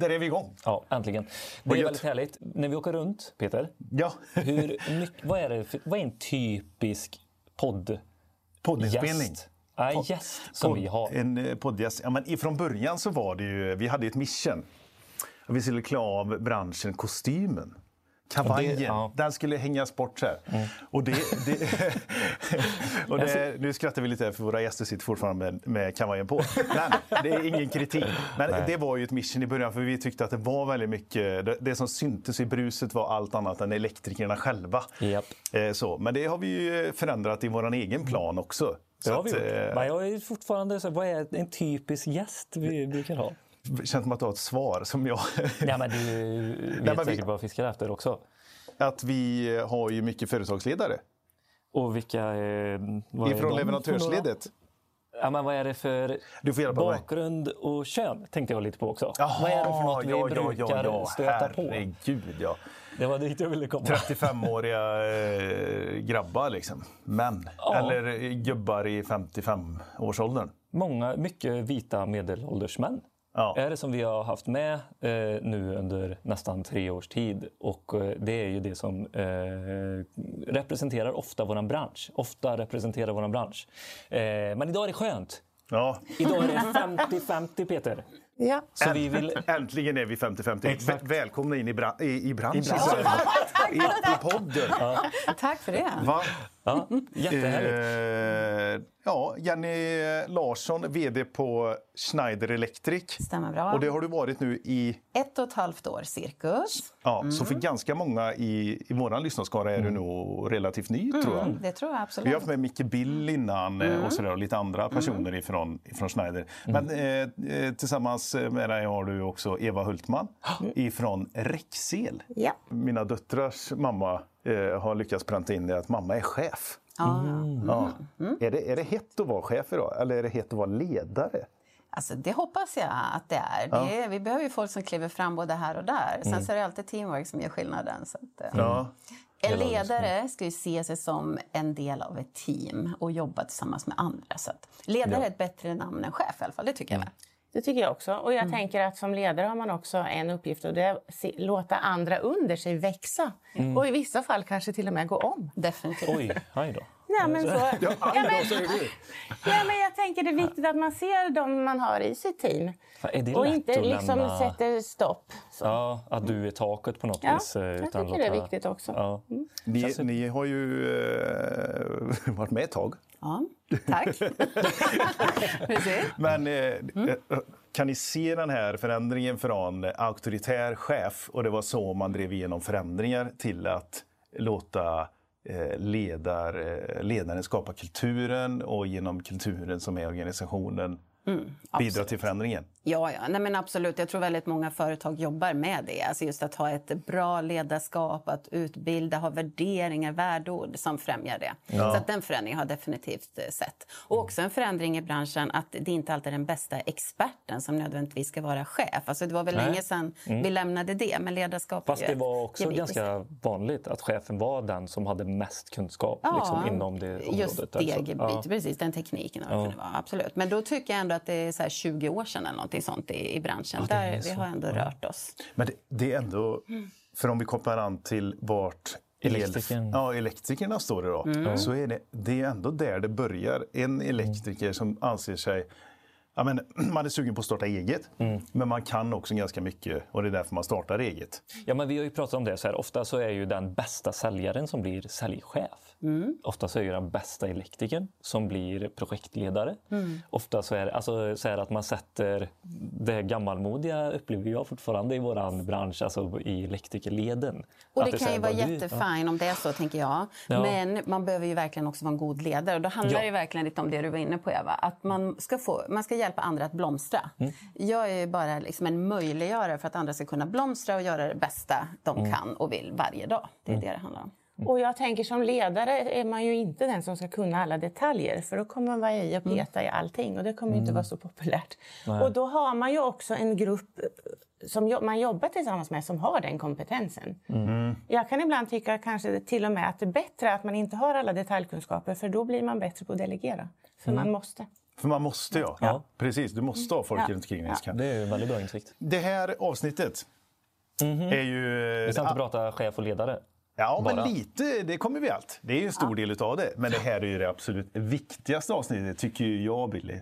där är vi igång. Ja, äntligen. Det är gött. väldigt härligt. När vi åker runt, Peter, Ja, hur mycket, vad, är det för, vad är en typisk podd? poddinspelning. Gäst? Nej, gäst som vi har. En eh, poddgäst. Ja, men ifrån början så var det ju, vi hade ett mission. Vi skulle klä av branschen kostymen. Kavajen, det- ja. Mm. den skulle hängas bort så här. Och det, det, och det, nu skrattar vi lite för våra gäster sitter fortfarande med, med kavajen på. Men det är ingen kritik. Men det var ju ett mission i början för vi tyckte att det var väldigt mycket, det, det som syntes i bruset var allt annat än elektrikerna själva. Japp. Eh, Så, men det har vi ju förändrat i vår egen plan också. Det Så har vi att, gjort. eh, Men jag är fortfarande så, vad är en typisk gäst vi brukar ha? Känns som att du har ett svar som jag... Ja, men du vet men vi- säkert vad jag fiskar efter också. att vi har ju mycket företagsledare Och vilka... Eh, vad ifrån de leverantörsledet. Ja, men vad är det för hjälpa mig. bakgrund och kön? Tänkte jag lite på också. Jaha, vad är det för något vi ja, brukar ja, ja. stöta på? Herregud, ja. Det var dit jag ville komma. 35-åriga eh, grabbar liksom. Män. Eller gubbar i 55-årsåldern. Många, mycket vita medelålders män. Ja. är det som vi har haft med eh, nu under nästan tre års tid. Och eh, det är ju det som eh, representerar ofta våran bransch. Ofta representerar våran bransch. Eh, men idag är det skönt. Ja. Idag är det 50-50 Peter. Ja. Så vi vill... Äntligen är vi 50-50. Exakt. Väl- Välkomna in i, bra- i, i branschen. I branschen. I, I podden. Tack för det. Va? Ja, jättehärligt. Eh, ja, Jenny Larsson, VD på Schneider Electric. Stämmer bra. Och det har du varit nu i Ett och ett halvt år cirkus. Ja, Så för ganska många i, i vår lyssnarskara är du nog relativt ny, tror jag. Det tror jag Vi absolut. har haft med Micke Bill innan eh, och, sådär, och lite andra personer ifrån, ifrån Schneider. Men eh, eh, tillsammans med dig har du också Eva Hultman ifrån Rexel. Ja. Mina döttrars mamma eh, har lyckats pränta in det att mamma är chef. Ja. Ja. Är, det, är det hett att vara chef idag eller är det hett att vara ledare? Alltså, det hoppas jag att det är. Det är vi behöver ju folk som kliver fram både här och där. Sen så är det alltid teamwork som gör skillnaden. Så att, eh. Ja. En ledare ska ju se sig som en del av ett team och jobba tillsammans med andra. Så att ledare är ett bättre namn än chef i alla fall, det tycker jag. Det tycker jag också. Och jag tänker att som ledare har man också en uppgift och det är att låta andra under sig växa. Och i vissa fall kanske till och med gå om. Definitivt. Oj, hej då. Ja, men, så, Ja, men, ja, men jag tänker det är viktigt att man ser dem man har i sitt team. Fan, är det Och inte liksom lämna- sätter stopp. Så. Ja, att du är taket på något Ja, vis. eh, jag utan tycker det är viktigt också. Ja. Ni, Känns det- ni har ju eh, varit med ett tag. Ja, tack. Men eh, eh, kan ni se den här förändringen från auktoritär chef och det var så man drev igenom förändringar till att låta eh, ledar, eh, ledaren skapa kulturen och genom kulturen som är organisationen bidra till förändringen? Ja, ja. Nej, men absolut. Jag tror väldigt många företag jobbar med det. Alltså just att ha ett bra ledarskap, att utbilda, ha värderingar, värdeord som främjar det. Så att den förändringen har jag definitivt eh, sett. Och också en förändring i branschen att det inte alltid är den bästa experten som nödvändigtvis ska vara chef. Alltså det var väl Nej. länge sedan vi lämnade det, men ledarskap är Fast det var också i ganska vanligt att chefen var den som hade mest kunskap Ja, liksom, inom det området. Just det alltså. Ja. precis den tekniken. Ja. Det var, absolut. Men då tycker jag ändå att det är så här 20 år sedan eller någonting sånt i, i branschen. det är Där vi har ändå rört oss. Men det, det är ändå, för om vi kopplar an till vart el- Elektrikern. ja, elektrikerna står idag, så är det, det är ändå där det börjar. En elektriker som anser sig Ja, men, man är sugen på att starta eget, men man kan också ganska mycket och det är därför man startar eget. Ja, men vi har ju pratat om det. Så här, ofta så är ju den bästa säljaren som blir säljchef. Ofta så är ju den bästa elektrikern som blir projektledare. Ofta så är det alltså, så här att man sätter det gammalmodiga upplever jag fortfarande i vår bransch, alltså i elektrikerleden. Och det är så kan ju vara jättefint om det är så, tänker jag. Ja. Men man behöver ju verkligen också vara en god ledare. Och då handlar Ja. det verkligen lite om det du var inne på, Eva. Att man ska, få, man ska hjälpa andra att blomstra. Mm. Jag är bara liksom en möjliggörare för att andra ska kunna blomstra och göra det bästa de Mm. kan och vill varje dag. Det är det det handlar om. Och jag tänker som ledare är man ju inte den som ska kunna alla detaljer för då kommer man vara i och peta i allting och det kommer ju inte vara så populärt. Och då har man ju också en grupp eh, som man jobbar tillsammans med som har den kompetensen. Jag kan ibland tycka kanske till och med att det är bättre att man inte har alla detaljkunskaper för då blir man bättre på att delegera. För man måste. För man måste ja. Ja. Precis, du måste ha folk Ja. runt omkring dig kan. Det är väldigt bra insikt. Det här avsnittet är ju... Vi ska inte prata chef och ledare. Ja, men bara. lite, det kommer vi allt. Det är en stor del utav det. Men det här är ju det absolut viktigaste avsnittet, tycker jag, Billy.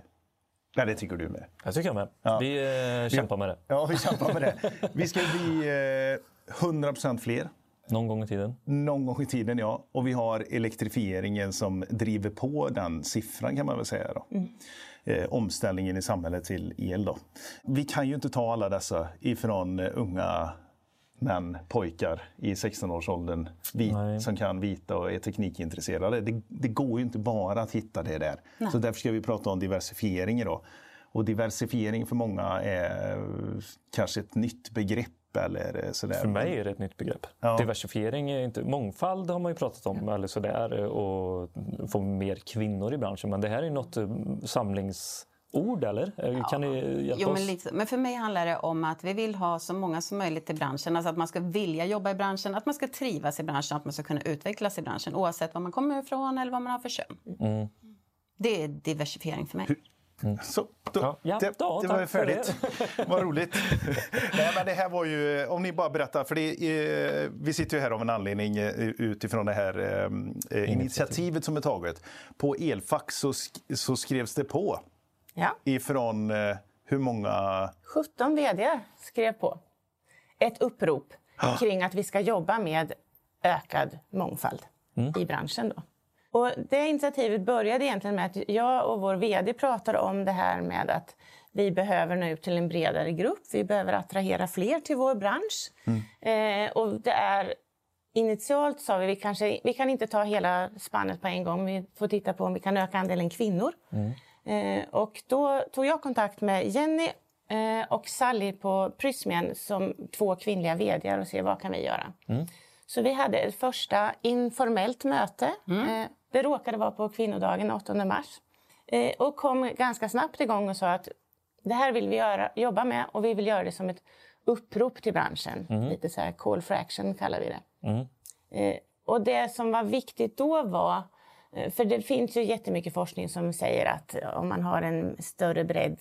Ja, det tycker du med. Jag tycker jag med. Ja. Vi eh, kämpar med det. Ja, vi kämpar med det. Vi ska bli eh, 100% fler. Någon gång i tiden. Någon gång i tiden, ja. Och vi har elektrifieringen som driver på den siffran kan man väl säga. Då. Eh, omställningen i samhället till el. Då. Vi kan ju inte ta alla dessa ifrån eh, unga män, pojkar i 16-årsåldern vit, Nej. som kan vita och är teknikintresserade. Det, det går ju inte bara att hitta det där. Så därför ska vi prata om diversifiering idag. Och diversifiering för många är eh, kanske ett nytt begrepp. Eller eh, sådär. För mig är det ett nytt begrepp. Ja. Diversifiering är inte... Mångfald har man ju pratat om, eller sådär, och få mer kvinnor i branschen. Men det här är något eh, samlingsord, eller? Eh, Kan ni hjälpa Jo, oss? men, lite, men för mig handlar det om att vi vill ha så många som möjligt i branschen. Alltså att man ska vilja jobba i branschen, att man ska trivas i branschen, att man ska kunna utvecklas i branschen oavsett var man kommer ifrån eller vad man har för kön. Mm. Det är diversifiering för mig. Så, då, Ja, ja, det, ja, det var för färdigt. Vad roligt. Nej, men det här var ju, om ni bara berättar, för det, är- vi sitter ju här av en anledning eh, utifrån det här eh, eh, initiativet som är taget. På Elfax så, sk- så skrevs det på Ja. ifrån eh, hur många... 17 vd skrev på ett upprop kring att vi ska jobba med ökad mångfald i branschen. Då. Och det initiativet började egentligen med att jag och vår vd pratade om det här med att vi behöver nå ut till en bredare grupp. Vi behöver attrahera fler till vår bransch. Eh, och det är Initialt sa vi vi kanske vi kan inte ta hela spannet på en gång. Vi får titta på om vi kan öka andelen kvinnor. Eh, och då tog jag kontakt med Jenny eh, och Sally på Prysmian som två kvinnliga vd och se vad kan vi göra. Så vi hade ett första informellt möte. Eh, det råkade vara på kvinnodagen 8 mars. Eh, och kom ganska snabbt igång och sa att det här vill vi göra, jobba med och vi vill göra det som ett upprop till branschen. Lite så här call for action kallar vi det. Eh, och det som var viktigt då var, eh, Eh, för det finns ju jättemycket forskning som säger att om man har en större bredd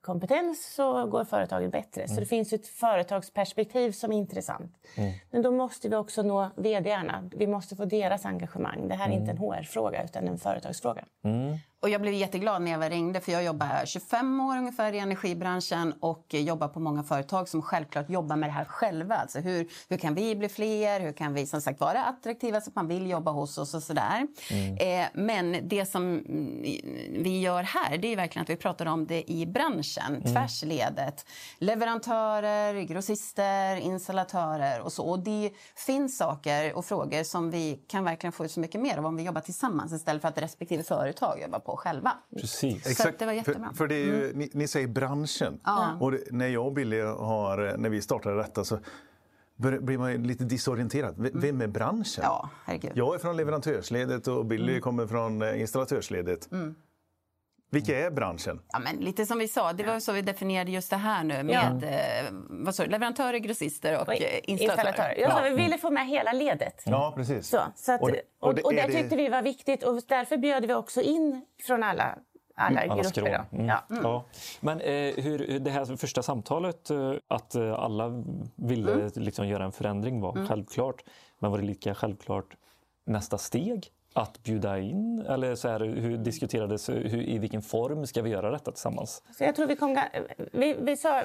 kompetens så går företaget bättre. Så det finns ett företagsperspektiv som är intressant. Men då måste vi också nå vdarna. Vi måste få deras engagemang. Det här är inte en HR-fråga utan en företagsfråga. Och jag blev jätteglad när jag ringde för jag jobbar här 25 år ungefär i energibranschen och jobbar på många företag som självklart jobbar med det här själva. Alltså hur, hur kan vi bli fler? Hur kan vi som sagt vara attraktiva så att man vill jobba hos oss och sådär. Eh, men det som mm, vi gör här det är verkligen att vi pratar om det i branschen, tvärsledet. Leverantörer, grossister, installatörer och så. Och det finns saker och frågor som vi kan verkligen få ut så mycket mer av om vi jobbar tillsammans istället för att respektive företag jobbar på själva. Precis. Så det var jättebra. För, för det är ju, ni, ni säger branschen. Och det, när jag och Billy har, när vi startade detta så blir man lite disorienterad. V- Vem är branschen? Ja, herregud. Jag är från leverantörsledet och Billy kommer från eh, installatörsledet. Vilka är branschen? Ja, men lite som vi sa, det var så vi definierade just det här nu med eh, vad sa du, leverantörer, grossister och, Och eh, installatörer. Jag sa, vi ville få med hela ledet. Ja, precis. Så, så att, Och och det- och, och det- är det- tyckte vi var viktigt och därför bjöd vi också in från alla, alla, Alla grupper. skrån. Då. Mm. Ja. Ja. Men eh, hur, det här första samtalet, eh, att alla ville liksom göra en förändring var självklart. Men var det lika självklart nästa steg? Att bjuda in? Eller så här, hur diskuterades, hur, i vilken form ska vi göra detta tillsammans? Så jag tror vi kom... Vi, vi sa,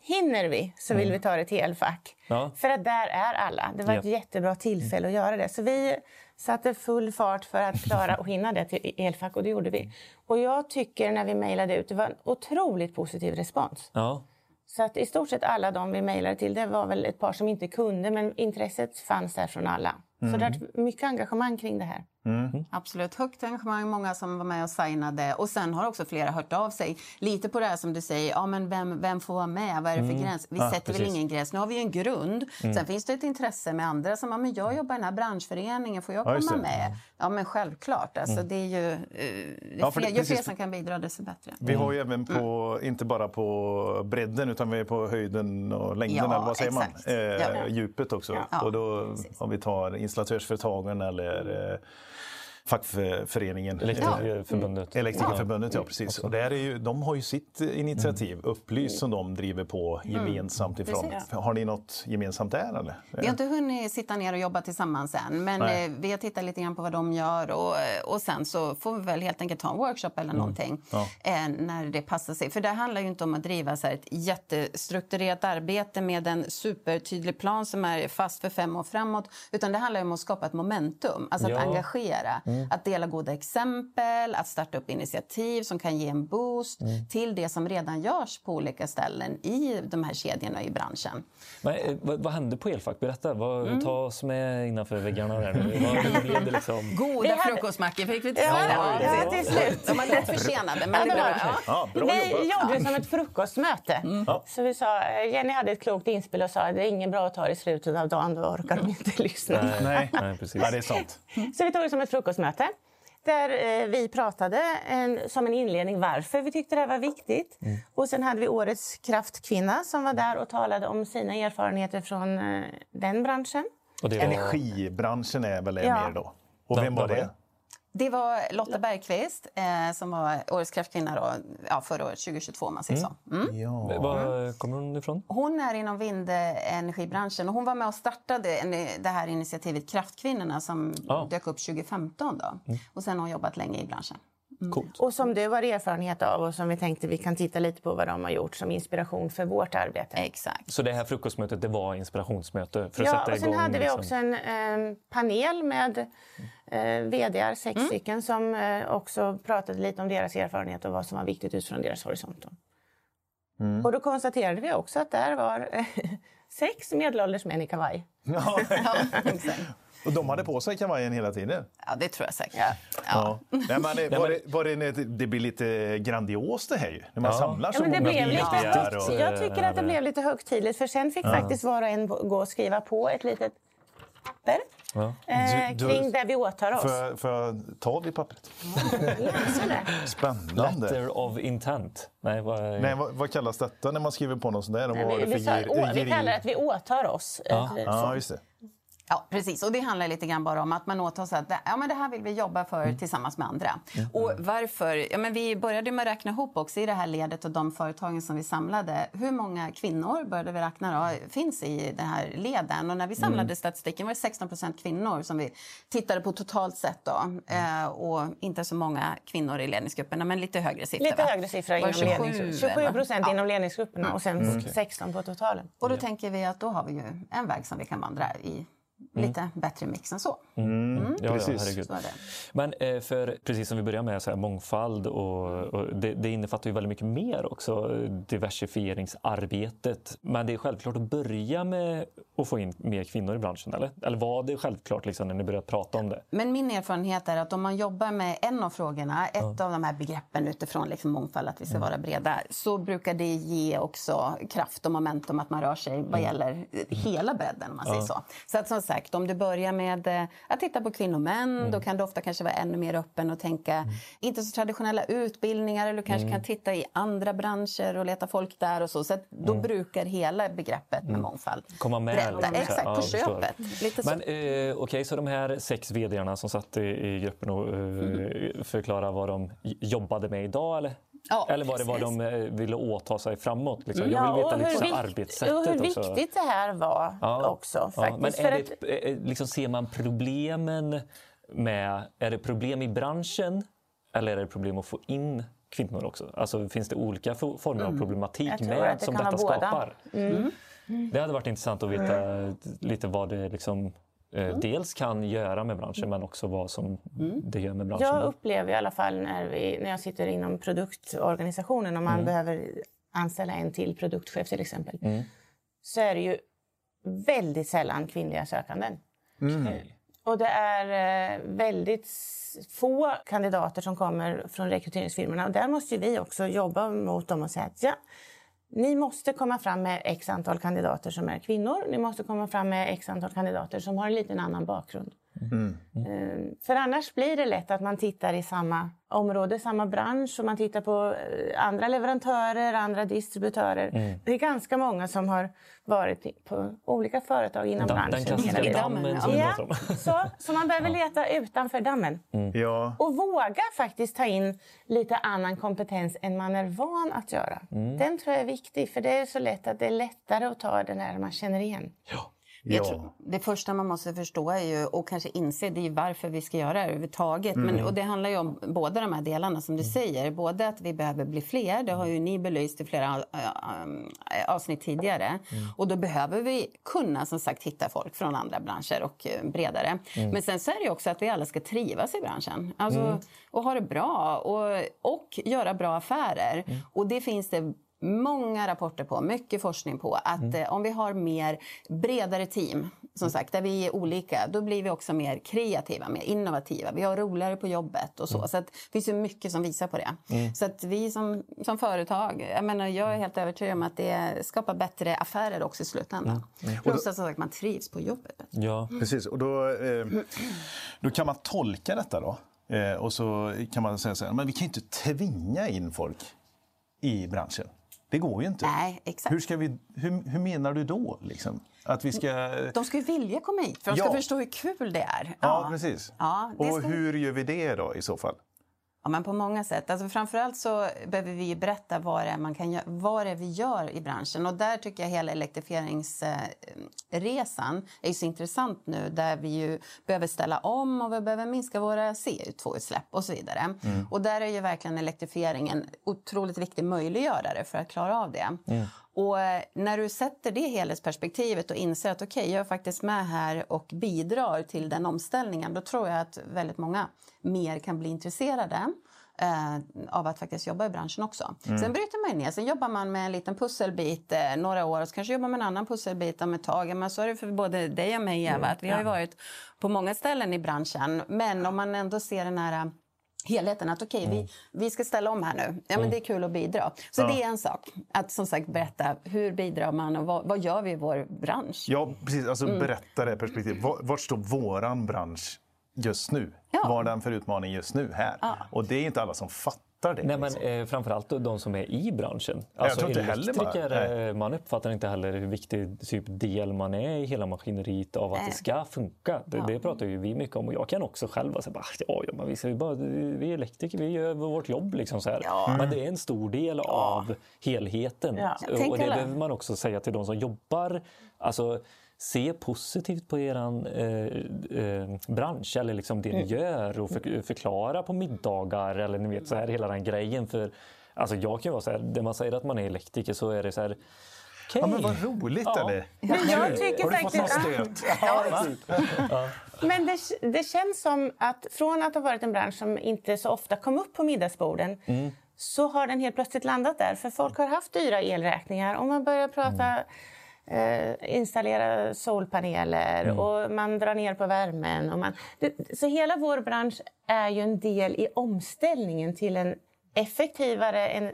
hinner vi så vill vi ta det till elfack. Ja. För att där är alla. Det var ett Ja. jättebra tillfälle att göra det. Så vi satte full fart för att klara och hinna det till elfack och det gjorde vi. Och jag tycker när vi mejlade ut, det var en otroligt positiv respons. Ja. Så att i stort sett alla de vi mejlade till, det var väl ett par som inte kunde, men intresset fanns där från alla. Så det är mycket engagemang kring det här. Absolut, högt engagemang, många som var med och signade. Och sen har också flera hört av sig. Lite på det här som du säger, ja men vem, vem får vara med? Vad är det för gräns? Vi Ja, sätter väl precis. ingen gräns. Nu har vi ju en grund. Sen finns det ett intresse med andra som, ja men jag jobbar i den här branschföreningen, får jag Ja, komma det. med? Ja men självklart, alltså det är ju... eh, det Ja, för fler, det- ju fler som kan bidra desto bättre. Vi har ju även på, inte bara på bredden utan vi är på höjden och längden, Ja, eller vad säger exakt. man? Eh, Ja. Djupet också. Ja, och då om vi tar installatörsföretagen eller eh, fackföreningen. Elektrikerförbundet. Ja. Elektrikerförbundet, ja, precis. Och där är ju, de har ju sitt initiativ, mm. Upplys, som de driver på mm. gemensamt ifrån. Precis. Har ni något gemensamt där? Eller? Vi har inte hunnit sitta ner och jobba tillsammans än, men Nej. vi har tittat lite grann på vad de gör och, och sen så får vi väl helt enkelt ta en workshop eller mm. någonting ja. eh, när det passar sig. För det handlar ju inte om att driva så ett jättestrukturerat arbete med en supertydlig plan som är fast för fem år framåt, utan det handlar om att skapa ett momentum, alltså ja. att engagera, mm. Att dela goda exempel, att starta upp initiativ som kan ge en boost mm. till det som redan görs på olika ställen i de här kedjorna i branschen. Men, eh, vad, vad hände på Elfack? Berätta, vad, mm. ta oss med innanför väggarna där nu. Vad, liksom... Goda hade... frukostmackor fick vi till ja, ja, ja, till slut. De var lite försenade, men ja, det var ja. ja, bra Vi gjorde det som ett frukostmöte. Mm. Så vi sa, Jenny hade ett klokt inspel och sa att det är inget bra att ta i slutet av dagen, då orkar de inte lyssna. Nej, nej, nej precis. Ja, det är sant. Så vi tog det som ett frukostmöte där eh, vi pratade en, som en inledning varför vi tyckte det här var viktigt. Mm. Och sen hade vi årets kraftkvinna som var där och talade om sina erfarenheter från eh, den branschen. Och var... Energibranschen är väl ja. mer då? Och vem var det? Det var Lotta Bergqvist eh, som var Årets kraftkvinna då, ja, förra året, 2022 om man säger mm. så. Mm. Ja. Var kommer hon ifrån? Hon är inom vindenergibranschen och hon var med och startade det här initiativet Kraftkvinnorna som ja. dök upp 2015 då. Mm. Och sen har hon jobbat länge i branschen. Mm. Och som du har erfarenhet av och som vi tänkte vi kan titta lite på vad de har gjort som inspiration för vårt arbete. Exakt. Så det här frukostmötet det var inspirationsmöte för att ja, sätta och sen igång? hade vi liksom- också en eh, panel med eh, vd sex mm. stycken som eh, också pratade lite om deras erfarenhet och vad som var viktigt utifrån deras horisont. Mm. Och då konstaterade vi också att där var eh, sex medelålders män i kavaj. Ja, Och de hade på sig kavajen hela tiden? Ja, det tror jag säkert. Ja. Ja. Nej, men, var det, var det, det blir lite grandiost det här ju, när man ja. samlar så ja, många bilder. Och... Jag tycker att det blev lite högtidligt, för sen fick faktiskt var och en gå och skriva på ett litet papper Ja. Eh, du, kring det vi åtar oss. Får, får jag ta det pappret? Spännande. Letter of intent. Nej, vad, Nej, vad, vad, kallas detta när man skriver på något sånt där? Nej, vi, vi, vi kallar det att vi åtar oss. Ja, ja just det. Ja, precis. Och det handlar lite grann bara om att man åtar sig att ja, men det här vill vi jobba för mm. tillsammans med andra. Mm. Och varför? Ja, men vi började med att räkna ihop också i det här ledet och de företagen som vi samlade. Hur många kvinnor började vi räkna då, finns i den här leden? Och när vi samlade mm. statistiken var det 16% kvinnor som vi tittade på totalt sett. Då. Eh, och inte så många kvinnor i ledningsgrupperna, men lite högre siffror. Lite va? högre siffror inom 27, ledningsgrupperna. 27 procent ja. inom ledningsgrupperna och sen mm. 16 på totalen. Och då tänker vi att då har vi ju en väg som vi kan vandra i Mm. Lite bättre mix än så. Mm. Mm. Ja, precis. Ja, Men eh, för precis som vi börjar med, så här, mångfald och, och det, det, innefattar ju väldigt mycket mer också, diversifieringsarbetet. Men det är självklart att börja med att få in mer kvinnor i branschen, eller? Eller var det självklart liksom, när ni började prata om det? Men min erfarenhet är att om man jobbar med en av frågorna, ett ja. av de här begreppen utifrån liksom mångfald, att vi ska mm. vara breda, så brukar det ge också kraft och momentum att man rör sig vad mm. gäller hela bredden, om man säger så. Så att som sagt, om du börjar med eh, att titta på kvinnor och män, mm. då kan du ofta kanske vara ännu mer öppen och tänka, mm. inte så traditionella utbildningar, eller du kanske mm. kan titta i andra branscher och leta folk där och så. Så då mm. brukar hela begreppet med mm. mångfald komma med. Liksom, Exakt, ja, på köpet. Lite så. Men eh, okej, okay, så de här sex vdarna som satt i, i gruppen och eh, förklara vad de jobbade med idag, eller? Ja, Eller var det vad de eh, ville åta sig framåt? Liksom? Jag vill veta lite så arbetssättet. Och hur viktigt det här var ja, också. Faktiskt. Ja, men är det, eh, liksom, ser man problemen med... Är det problem i branschen eller är det problem att få in kvinnor också? Alltså, finns det olika former av mm. problematik med det som detta skapar? Mm. Mm. Det hade varit intressant att veta mm. lite vad det liksom mm. dels kan göra med branschen men också vad som mm. det gör med branschen. Jag upplever i alla fall när, vi, när jag sitter inom produktorganisationen och man mm. behöver anställa en till produktchef till exempel. Mm. Så är det ju väldigt sällan kvinnliga sökanden. Mm. Och det är eh, väldigt få kandidater som kommer från rekryteringsfirmorna. Och där måste vi också jobba mot dem och säga att ja, ni måste komma fram med x antal kandidater som är kvinnor. Ni måste komma fram med x antal kandidater som har en liten annan bakgrund. Mm. Mm. För annars blir det lätt att man tittar i samma område, samma bransch och man tittar på eh, andra leverantörer, andra distributörer. Mm. Det är ganska många som har varit på olika företag inom Dam, branschen. Den klassiska dammen som ja, så, så man behöver leta utanför dammen. Mm. Ja. Och våga faktiskt ta in lite annan kompetens än man är van att göra. Mm. Den tror jag är viktig, för det är så lätt att det är lättare att ta den där man känner igen. Ja. Ja. Tror, det första man måste förstå är ju, och kanske inse det är varför vi ska göra det överhuvudtaget. Mm. Men, och det handlar ju om båda de här delarna som du mm. säger. Både att vi behöver bli fler, det har ju ni belyst i flera avsnitt tidigare. Mm. Och då behöver vi kunna som sagt hitta folk från andra branscher och eh, bredare. Mm. Men sen så är det också att vi alla ska trivas i branschen. Alltså, mm. Och ha det bra och, och göra bra affärer. Mm. Och det finns det många rapporter på, mycket forskning på att mm. eh, om vi har mer bredare team, som sagt, där vi är olika, då blir vi också mer kreativa, mer innovativa. Vi har roligare på jobbet och så. Mm. Så att, det finns ju mycket som visar på det. Mm. Så att vi som, som företag, jag menar, jag är helt övertygad om att det skapar bättre affärer också i slutändan. Mm. mm. Plus att sagt, man trivs på jobbet. Ja, precis. Och då, eh, då kan man tolka detta då. Eh, och så kan man säga så här, men vi kan inte tvinga in folk i branschen. Det går ju inte. Nej, exakt. Hur, ska vi, hur, hur menar du då? Liksom? Att vi ska... De ska ju vilja komma hit, för de ska ja. förstå hur kul det är. Ja, ja precis. Ja, och ska... hur gör vi det då i så fall? Ja, men på många sätt. Alltså framförallt så behöver vi berätta vad det, är man kan, vad det vi gör i branschen. Och där tycker jag hela elektrifieringsresan är så intressant nu där vi ju behöver ställa om och vi behöver minska våra CO2-utsläpp och så vidare. Mm. Och där är ju verkligen elektrifieringen en otroligt viktig möjliggörare för att klara av det. Mm. Och eh, när du sätter det helhetsperspektivet och inser att okej, okay, jag är faktiskt med här och bidrar till den omställningen, då tror jag att väldigt många mer kan bli intresserade eh, av att faktiskt jobba i branschen också. Mm. Sen bryter man ner, sen jobbar man med en liten pusselbit eh, några år och så kanske jobbar med en annan pusselbit om ett tag. Men så är det för både dig och mig Eva, mm. att vi har ju varit på många ställen i branschen. Men om man ändå ser den här helheten. Att okej, okay, mm. vi, vi ska ställa om här nu. Ja, men mm. Det är kul att bidra. Så ja. det är en sak. Att som sagt berätta hur bidrar man och vad, vad gör vi i vår bransch? Ja, precis. Alltså mm. berätta det perspektivet. Vart står våran bransch just nu? Ja. Vad är den för utmaning just nu här? Ja. Och det är inte alla som fattar det. Nej, men, liksom. eh, framförallt de som är i branschen. Alltså, jag tror inte elektriker, heller man, man uppfattar inte heller hur viktig typ, del man är i hela maskineriet av att äh. det ska funka. Det, ja. det, pratar ju vi mycket om och jag kan också själv vara så bara, ja, ja, vi, ska bara, vi är elektriker, vi gör vårt jobb. Liksom, så här. Ja. Men det är en stor del av helheten. Och det behöver man också säga till de som jobbar. Alltså, se positivt på er eh, eh, bransch eller liksom det ni mm. gör och för, förklara på middagar eller ni vet så här hela den grejen. För alltså jag kan vara så här, när man säger att man är elektriker så är det så här Okay. Ja, men vad roligt, ja. eller? Men jag tycker Har du faktiskt, fått någon stöt? Ja, ja. Men det, det, känns som att från att ha varit en bransch som inte så ofta kom upp på middagsborden mm. så har den helt plötsligt landat där. För folk har haft dyra elräkningar och man börjar prata mm eh, installera solpaneler mm. och man drar ner på värmen. Och man, det, så hela vår bransch är ju en del i omställningen till en effektivare, en,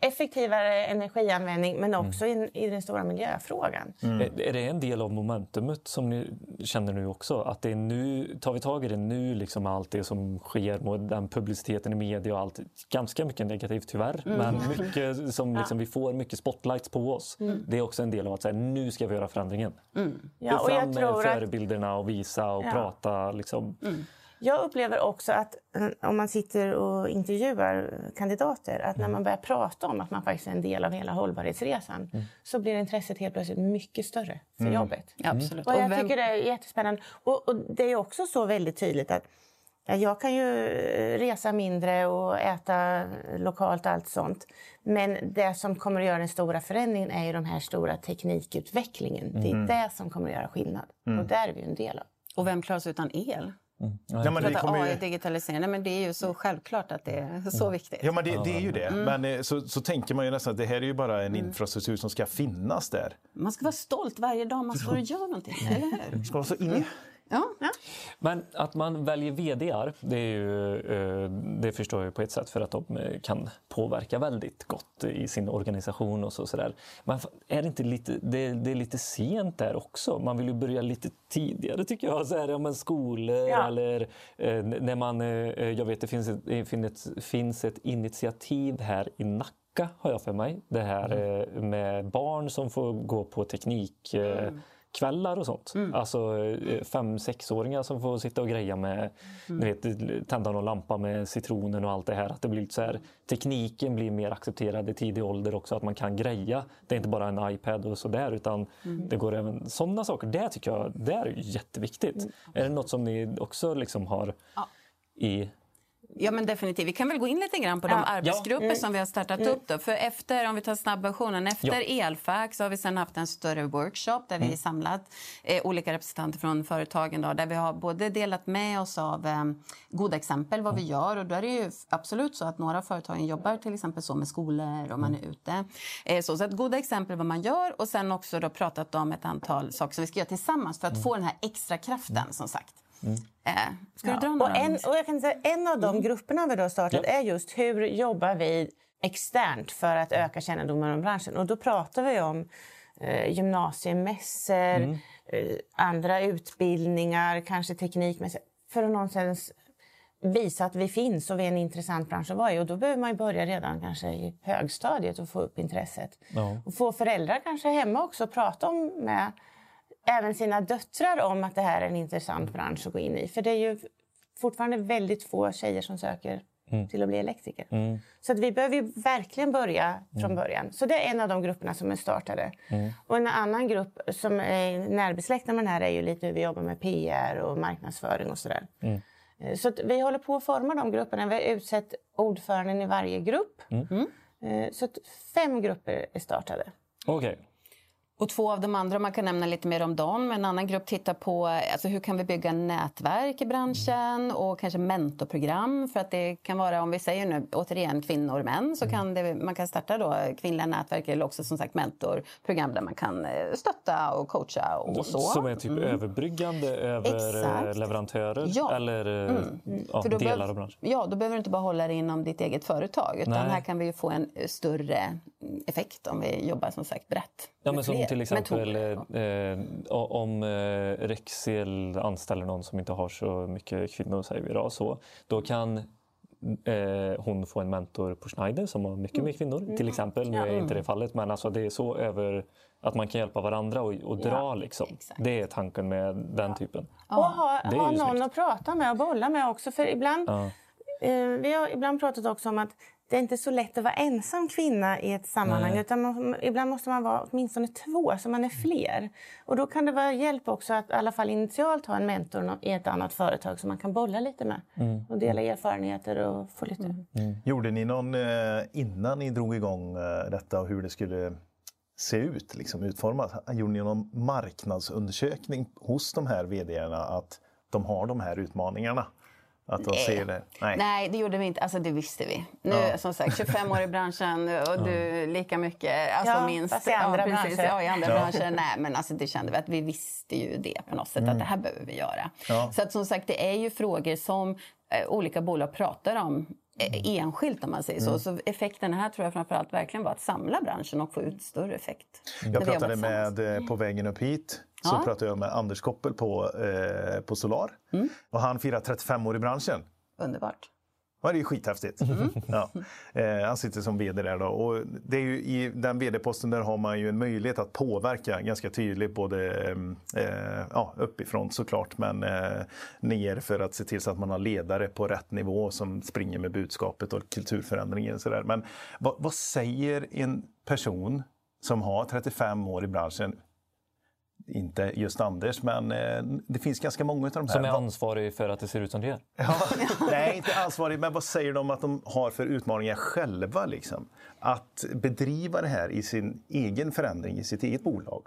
effektivare energianvändning men mm. också mm. i, i, den stora miljöfrågan. Mm. Är, är det en del av momentumet som ni känner nu också? Att det är nu, tar vi tag i det nu, liksom allt det som sker med den publiciteten i media och allt, ganska mycket negativt tyvärr, mm. men mycket som liksom, vi får mycket spotlights på oss. Mm. Det är också en del av att säga nu ska vi göra förändringen. Mm. Ja, Gå fram med förebilderna och visa och ja. prata. Liksom. Jag upplever också att eh, om man sitter och intervjuar kandidater, att när mm. man börjar prata om att man faktiskt är en del av hela hållbarhetsresan, mm. så blir intresset helt plötsligt mycket större för mm. jobbet. Absolut. Och jag tycker det är jättespännande. Och, och, det är också så väldigt tydligt att jag kan ju resa mindre och äta lokalt och allt sånt. Men det som kommer att göra den stora förändringen är ju de här stora teknikutvecklingen. Det är det som kommer att göra skillnad. Och där är vi en del av. Och vem klarar sig utan el? Mm. Ja, men det kommer AI, digitalisering, Nej, men det är ju så självklart att det är så mm. viktigt. Ja, men det, det är ju det. Mm. Men eh, så, så tänker man ju nästan att det här är ju bara en mm. infrastruktur som ska finnas där. Man ska vara stolt varje dag man står och gör någonting, eller hur? Ska vara så in Ja. Ja. Men att man väljer VDR, det, är ju, eh, det förstår jag på ett sätt för att de eh, kan påverka väldigt gott i sin organisation och så, sådär. Men är det inte lite, det, det är lite sent där också? Man vill ju börja lite tidigare tycker jag. Så här, ja, men skolor Ja. eller eh, när man, jag vet det finns ett, det finns ett, finns ett initiativ här i Nacka har jag för mig. Det här eh, med barn som får gå på teknik eh, kvällar och sånt. Alltså eh, fem, sexåringar som får sitta och greja med, du vet, tända någon lampa med citronen och allt det här. Att det blir så här, tekniken blir mer accepterad i tidig ålder också, att man kan greja. Det är inte bara en iPad och sådär utan det går även sådana saker. Det tycker jag det är jätteviktigt. Är det något som ni också liksom har Ja. i Ja, men definitivt. Vi kan väl gå in lite grann på de Ja. arbetsgrupper som vi har startat upp. Då. För efter, om vi tar snabbversionen, efter Elfax så har vi sen haft en större workshop där vi samlat eh, olika representanter från företagen. Då, där vi har både delat med oss av eh, goda exempel vad vi gör. Och då är det ju absolut så att några av företagen jobbar till exempel så med skolor och man är ute. Eh, så, så att goda exempel vad man gör och sen också då pratat om ett antal saker som vi ska göra tillsammans för att få den här extra kraften som sagt. Eh, ska du dra och, några? en, och jag kan säga, en av de grupperna vi då startat Ja. är just hur jobbar vi externt för att öka kännedomen om branschen. Och då pratar vi om eh, gymnasiemässor, eh, andra utbildningar, kanske teknikmässor. För att någonstans visa att vi finns och vi är en intressant bransch att vara i. Och då behöver man ju börja redan kanske i högstadiet och få upp intresset. Ja. Och få föräldrar kanske hemma också prata om med även sina döttrar om att det här är en intressant bransch att gå in i. För det är ju fortfarande väldigt få tjejer som söker till att bli elektriker. Så att vi behöver ju verkligen börja från början. Så det är en av de grupperna som är startade. Och en annan grupp som är närbesläktad med den här är ju lite hur vi jobbar med PR och marknadsföring och sådär. Eh, Så att vi håller på att forma de grupperna. Vi har utsett ordföranden i varje grupp. Eh, Så att fem grupper är startade. Okej. Och två av de andra, man kan nämna lite mer om dem. En annan grupp tittar på alltså hur kan vi bygga nätverk i branschen och kanske mentorprogram. För att det kan vara, om vi säger nu återigen kvinnor och män, så kan det, man kan starta då kvinnliga nätverk eller också som sagt mentorprogram där man kan eh, stötta och coacha och så. Som är typ överbryggande över Exakt. eh, leverantörer Ja. eller eh, ja, För då delar behöv- av branschen? Ja, då behöver du inte bara hålla det inom ditt eget företag. Utan Nej. här kan vi ju få en större mm, effekt om vi jobbar som sagt brett. Ja, till exempel eh, om eh, Rexel anställer någon som inte har så mycket kvinnor, säger vi då, så, då kan eh, hon få en mentor på Schneider som har mycket mer kvinnor till exempel. Nu är inte det fallet, men alltså det är så över att man kan hjälpa varandra och, och dra. Liksom. exakt. Det är tanken med den typen. Och ha, ha någon snyggt. att prata med och bolla med också. För ibland, Ja. eh, vi har ibland pratat också om att det är inte så lätt att vara ensam kvinna i ett sammanhang. Nej. Utan man, ibland måste man vara åtminstone två, så man är fler. Och då kan det vara hjälp också att i alla fall initialt ha en mentor i ett annat företag som man kan bolla lite med. Mm. Och dela erfarenheter och få lite... Gjorde ni någon, eh, innan ni drog igång eh, detta och hur det skulle se ut, liksom utformat, gjorde ni någon marknadsundersökning hos de här vdarna att de har de här utmaningarna? Att de ser det? Nej. Nej, det gjorde vi inte. Alltså, det visste vi. Nu, Ja. som sagt, 25 år i branschen och du lika mycket. Alltså, Ja, minst. fast i andra ja, branscher. Ja, i andra Ja. branscher. Nej, men alltså, det kände vi att vi visste ju det på något sätt. Att det här behöver vi göra. Ja. Så att som sagt, det är ju frågor som eh, olika bolag pratar om eh, enskilt om man säger så. Så effekten här tror jag framförallt verkligen var att samla branschen och få ut större effekt. Jag pratade med, eh, på vägen upp hit, så Ja. pratade jag med Anders Koppel på, eh, på Solar. Och han firar 35 år i branschen. Underbart. Ja, det är ju skithäftigt. Ja. Eh, han sitter som vd där då. Och det är ju, I den vd-posten där har man ju en möjlighet att påverka ganska tydligt både eh, ja, uppifrån såklart men eh, ner för att se till så att man har ledare på rätt nivå som springer med budskapet och kulturförändringen. Så där. Men vad, vad säger en person som har 35 år i branschen inte just Anders, men eh, det finns ganska många av de här. Som är ansvarig för att det ser ut som det gör. Ja, nej, inte ansvarig, men vad säger de att de har för utmaningar själva? Liksom? Att bedriva det här i sin egen förändring, i sitt eget bolag.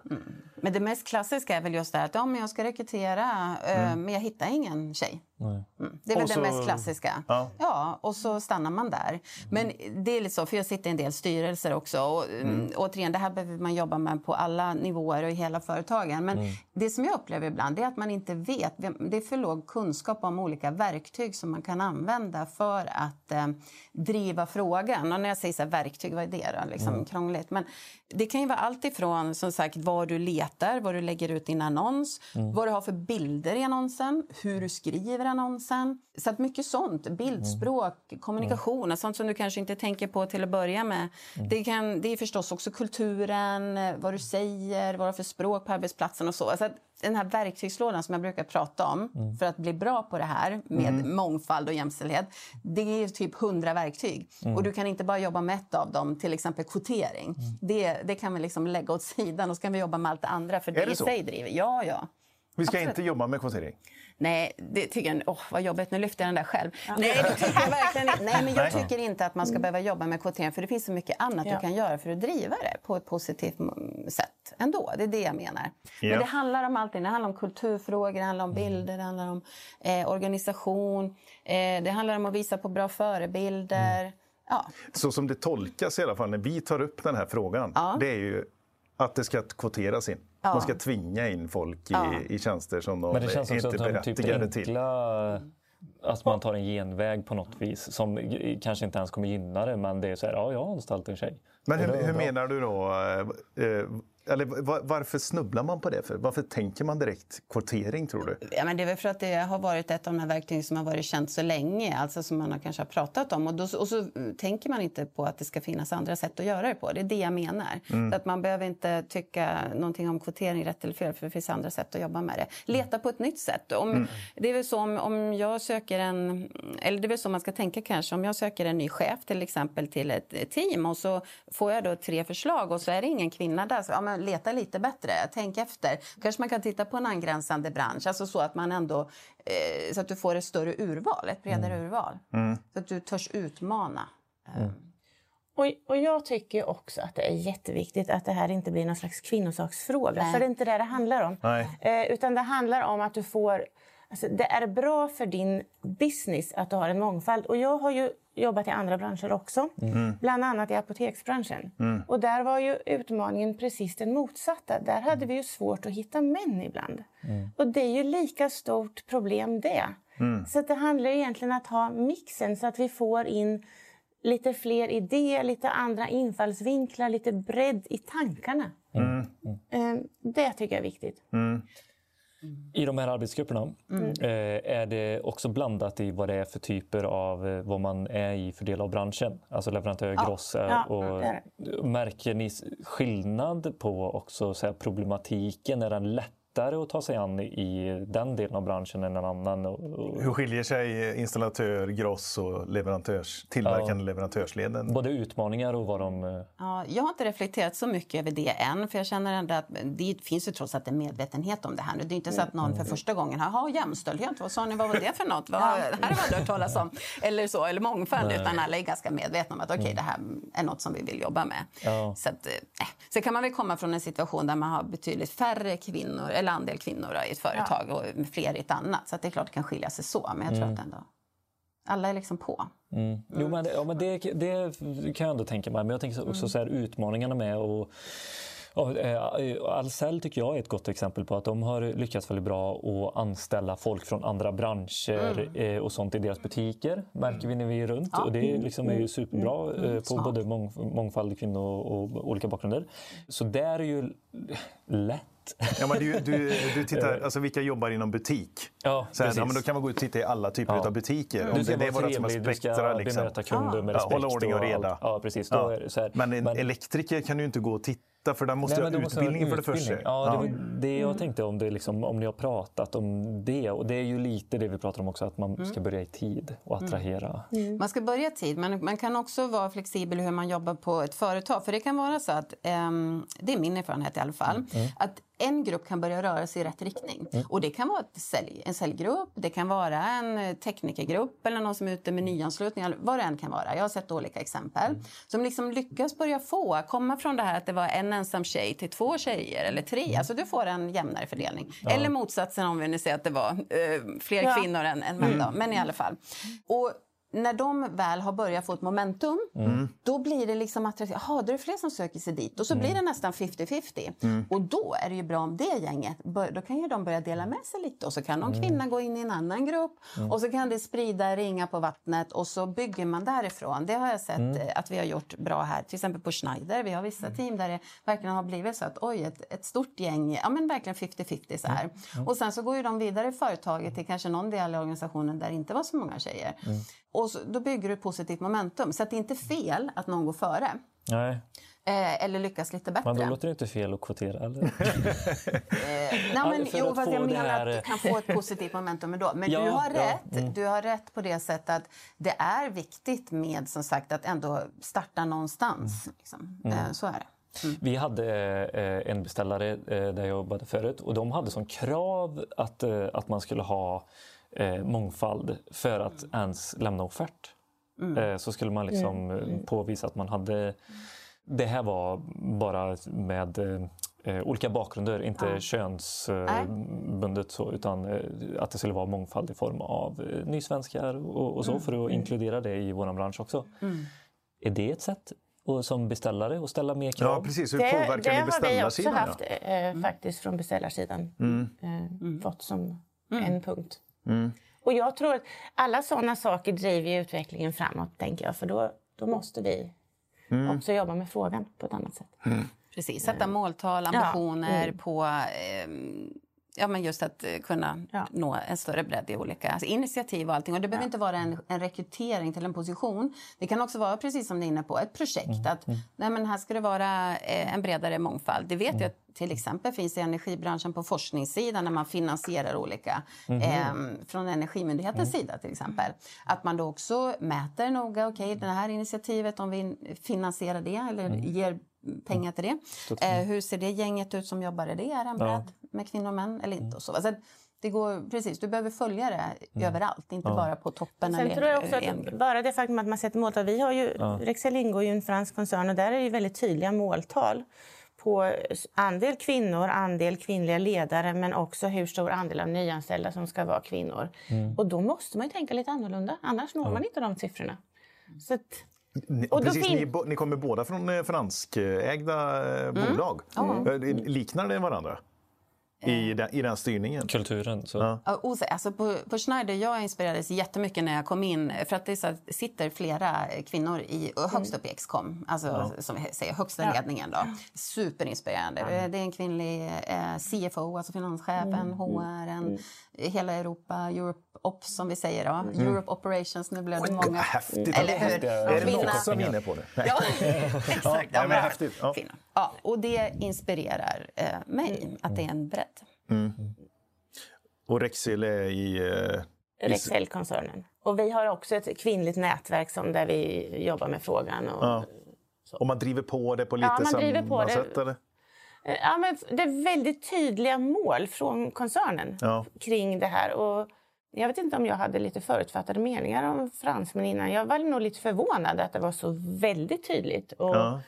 Men det mest klassiska är väl just det här att men jag ska rekrytera eh, men jag hittar ingen tjej. Mm. Det är väl så, det mest klassiska. Ja. ja. och så stannar man där. Men det är lite så, för jag sitter i en del styrelser också. Och, mm. mm. Återigen, det här behöver man jobba med på alla nivåer och i hela företagen. Men mm. det som jag upplever ibland är att man inte vet. Det är för låg kunskap om olika verktyg som man kan använda för att eh, driva frågan. Och när jag säger så här, verktyg, vad är det då? Liksom, mm. Krångligt. Men det kan ju vara allt ifrån som sagt, var du letar, var du lägger ut din annons, mm. vad du har för bilder i annonsen, hur du skriver annonsen. Så att mycket sånt, bildspråk, mm. kommunikation, mm. sånt som du kanske inte tänker på till att börja med. Mm. Det, kan, det är förstås också kulturen, vad du säger, vad du har för språk på arbetsplatsen och så. Alltså den här verktygslådan som jag brukar prata om mm. för att bli bra på det här med mm. mångfald och jämställdhet. Det är typ hundra verktyg. Mm. Och du kan inte bara jobba med ett av dem, till exempel kvotering. Mm. Det, det kan vi liksom lägga åt sidan och så kan vi jobba med allt det andra för är det, det i sig driver. Ja, ja. Vi ska Absolut. inte jobba med kvotering? Nej, det tycker jag... Åh, vad jobbigt. Nu lyfter jag den där själv. Ja. Nej, det tycker jag verkligen inte. Nej, men jag tycker inte att man ska mm. behöva jobba med kvotering för det finns så mycket annat ja. du kan göra för att driva det på ett positivt sätt ändå. Det är det jag menar. Ja. Men det handlar om allting. Det handlar om kulturfrågor, det handlar om mm. bilder, det handlar om eh, organisation. Eh, det handlar om att visa på bra förebilder. Mm. Ja. Så som det tolkas i alla fall när vi tar upp den här frågan, det är ju att det ska kvoteras in. Ja. Man ska tvinga in folk i, ja. i tjänster som de Men det känns också inte är typ berättigade typ enkla, till. Att man tar en genväg på något vis som kanske inte ens kommer gynna det men det är så här, ja jag har anställt en tjej. Men hur, hur menar du då? Eh, eller varför snubblar man på det? För? Varför tänker man direkt kvotering tror du? Ja, men det är väl för att det har varit ett av de här verktygen som har varit känt så länge, alltså som man har kanske har pratat om. Och, då, och så tänker man inte på att det ska finnas andra sätt att göra det på. Det är det jag menar. Mm. att man behöver inte tycka någonting om kvotering rätt eller fel, för det finns andra sätt att jobba med det. Leta på ett nytt sätt. Om, mm. Det är väl så om, om jag söker en, eller det är väl så man ska tänka kanske, om jag söker en ny chef till exempel till ett team och så får jag då tre förslag och så är det ingen kvinna där. Så, ja, leta lite bättre, tänk efter. Kanske man kan titta på en angränsande bransch, alltså så att man ändå eh, så att du får ett större urval, ett bredare mm. urval. Mm. Så att du törs utmana. Mm. Och, och jag tycker också att det är jätteviktigt att det här inte blir någon slags kvinnosaksfråga. Nej. För det är inte det det handlar om. Eh, utan det handlar om att du får... Alltså, det är bra för din business att du har en mångfald. Och jag har ju jobbat i andra branscher också, mm. bland annat i apoteksbranschen. Mm. Och där var ju utmaningen precis den motsatta. Där hade vi ju svårt att hitta män ibland. Mm. Och det är ju lika stort problem det. Mm. Så det handlar egentligen om att ha mixen så att vi får in lite fler idéer, lite andra infallsvinklar, lite bredd i tankarna. Mm. Eh, det tycker jag är viktigt. I de här arbetsgrupperna mm. eh, är det också blandat i vad det är för typer av eh, vad man är i för del av branschen? Alltså leverantör, ja. gross. Ja, och Märker ni skillnad på också så här, problematiken? Är den lätt lättare att ta sig an i den delen av branschen än en annan. Hur skiljer sig installatör, gross och leverantörs, tillverkande ja. leverantörsleden? Både utmaningar och vad de... Eh, ja, jag har inte reflekterat så mycket över det än, för jag känner ändå att det finns ju trots allt en medvetenhet om det här. Det är inte så att någon för mm. första gången har jämställdhet, vad sa ni, vad var det för något? Vad, här har jag hört talas om. Eller så, eller mångfald, Nej. utan alla är ganska medvetna om att okej, okay, mm. det här är något som vi vill jobba med. Ja. Så, att, äh. så kan man väl komma från en situation där man har betydligt färre kvinnor, eller andel kvinnor i ett företag ja. och fler i ett annat. Så det är klart det kan skilja sig så, men jag tror mm. att ändå alla är liksom på. Mm. Jo, men, ja, men det, det, kan jag ändå tänka mig. Men jag tänker också mm. så här, utmaningarna med att Eh, Ahlsell tycker jag är ett gott exempel på att de har lyckats väldigt bra att anställa folk från andra branscher mm. Eh, och sånt i deras butiker. märker vi när vi är runt. Ja. Och det liksom är ju mm. superbra mm. mm. på både mång, mångfald kvinnor och olika bakgrunder. Så där är ju lätt Ja, men du, du, du tittar, alltså vilka jobbar inom butik? Ja, så här, ja, men då kan man gå ut och titta i alla typer ja. av butiker. Du ska det, vara trevlig, som du ska liksom. bemöta kunder med respekt. hålla ordning och reda. ja, precis. Ja. men en men, elektriker kan ju inte gå och titta för den måste Nej, ha utbildning för det första. Ja. Det, det jag tänkte om, det liksom, om ni har pratat om det. Och det är ju lite det vi pratar om också, att man ska mm. börja i tid och mm. attrahera. Mm. Man ska börja i tid, men man kan också vara flexibel hur man jobbar på ett företag. För det kan vara så att, um, det är min erfarenhet i alla fall, mm. att en grupp kan börja röra sig i rätt riktning. Mm. Och det kan vara sälj, en säljgrupp, det kan vara en eh, teknikergrupp eller någon som är ute med nyanslutningar, vad det än kan vara. Jag har sett olika exempel. Mm. Som liksom lyckas börja få, komma från det här att det var en ensam tjej till två tjejer eller tre. Mm. Alltså du får en jämnare fördelning. Ja. Eller motsatsen om vi nu säger att det var eh, fler ja. kvinnor än, än män. Mm. Men i alla fall. Och när de väl har börjat få ett momentum, mm. då blir det liksom attraktivt. Jaha, då är det fler som söker sig dit. Och så mm. blir det nästan 50-50. Mm. Och då är det ju bra om det gänget, då kan ju de börja dela med sig lite. Och så kan någon mm. kvinna gå in i en annan grupp. Mm. Och så kan det sprida ringa på vattnet och så bygger man därifrån. Det har jag sett mm. eh, att vi har gjort bra här. Till exempel på Schneider. Vi har vissa team där det verkligen har blivit så att oj, ett, ett stort gäng, ja men verkligen 50-50 så här. Och sen så går ju de vidare i företaget till kanske någon del av organisationen där det inte var så många tjejer. Och så, då bygger du positivt momentum. Så det är inte fel att någon går före. Nej. Eh, eller lyckas lite bättre. Men då låter det inte fel att kvotera? Eller? eh, nej, men, jo, fast jag menar här... att du kan få ett positivt momentum ändå. Men ja, du, har ja, rätt, mm. du har rätt på det sättet att det är viktigt med som sagt att ändå starta någonstans. Mm. Liksom. Mm. Eh, så är det. Mm. Vi hade eh, en beställare eh, där jag jobbade förut och de hade som krav att, eh, att man skulle ha eh, mångfald för att mm. ens lämna offert. Mm. Eh, så skulle man liksom mm. mm. påvisa att man hade... Det här var bara med eh, olika bakgrunder, inte ja. könsbundet så, utan eh, att det skulle vara mångfald i form av eh, nysvenskar och, och så mm. för att inkludera det i vår bransch också. Är det ett sätt och som beställare och ställa mer krav? Ja, precis. Hur påverkar det, det ni beställarsidan? Det har vi också haft ja? eh, faktiskt från beställarsidan. Mm. Eh, fått som mm. en punkt. Mm. Och jag tror att alla sådana saker driver utvecklingen framåt, tänker jag. För då, då måste vi mm. också jobba med frågan på ett annat sätt. Mm. Precis, sätta måltal, ambitioner ja. mm. på eh, ja, men just att eh, kunna ja. nå en större bredd i olika alltså initiativ och allting. Och det behöver ja. inte vara en, en rekrytering till en position. Det kan också vara, precis som ni är inne på, ett projekt. Mm. Att mm. nej, men här ska det vara eh, en bredare mångfald. Det vet mm. jag till exempel finns i energibranschen på forskningssidan när man finansierar olika mm. eh, från Energimyndighetens mm. sida till exempel. Att man då också mäter noga, okej okay, det här initiativet om vi finansierar det eller mm. ger pengar till det. Eh, hur ser det gänget ut som jobbar i det? Är bredd ja. med kvinnor och män eller inte? Och så. Alltså, det går, precis, du behöver följa det mm. överallt, inte ja. bara på toppen. Sen eller tror jag också att bara det faktum att man sätter måltal. Vi har ju, ja. Rexel ingår i en fransk koncern och där är det väldigt tydliga måltal på andel kvinnor, andel kvinnliga ledare men också hur stor andel av nyanställda som ska vara kvinnor. Mm. Och då måste man tänka lite annorlunda, annars når man inte de siffrorna. Så att, ni, precis, ni, ni, kommer båda från eh, franskägda eh, mm. bolag. Mm. Liknar det varandra? I den, i den styrningen. Kulturen. Så. Ja. Alltså på, på Schneider jag inspirerades jättemycket när jag kom in. För att det så sitter flera kvinnor i, högst upp i Excom, alltså ja. som säger, högsta ja. ledningen. Då. Superinspirerande. Ja. Det är en kvinnlig eh, CFO, alltså finanschefen, mm. HR, mm. hela Europa, Europe Ops som vi säger. Då. Mm. Europe Operations, nu blev det många. Häftigt! Eller hur? Är det något som är inne på det? Ja, exakt. Ja, men häftigt. Ja. Ja, och det inspirerar eh, mig, mm. att det är en bredd. Mm. Och Rexel är i... Eh, Rexel-koncernen. Och vi har också ett kvinnligt nätverk som där vi jobbar med frågan. Och, ja. och man driver på det på lite ja, man driver på sätt? Det. Eller? Eh, ja, men det är väldigt tydliga mål från koncernen ja. kring det här. Och jag vet inte om jag hade lite förutfattade meningar om fransmän innan. Jag var nog lite förvånad att det var så väldigt tydligt. Och ja.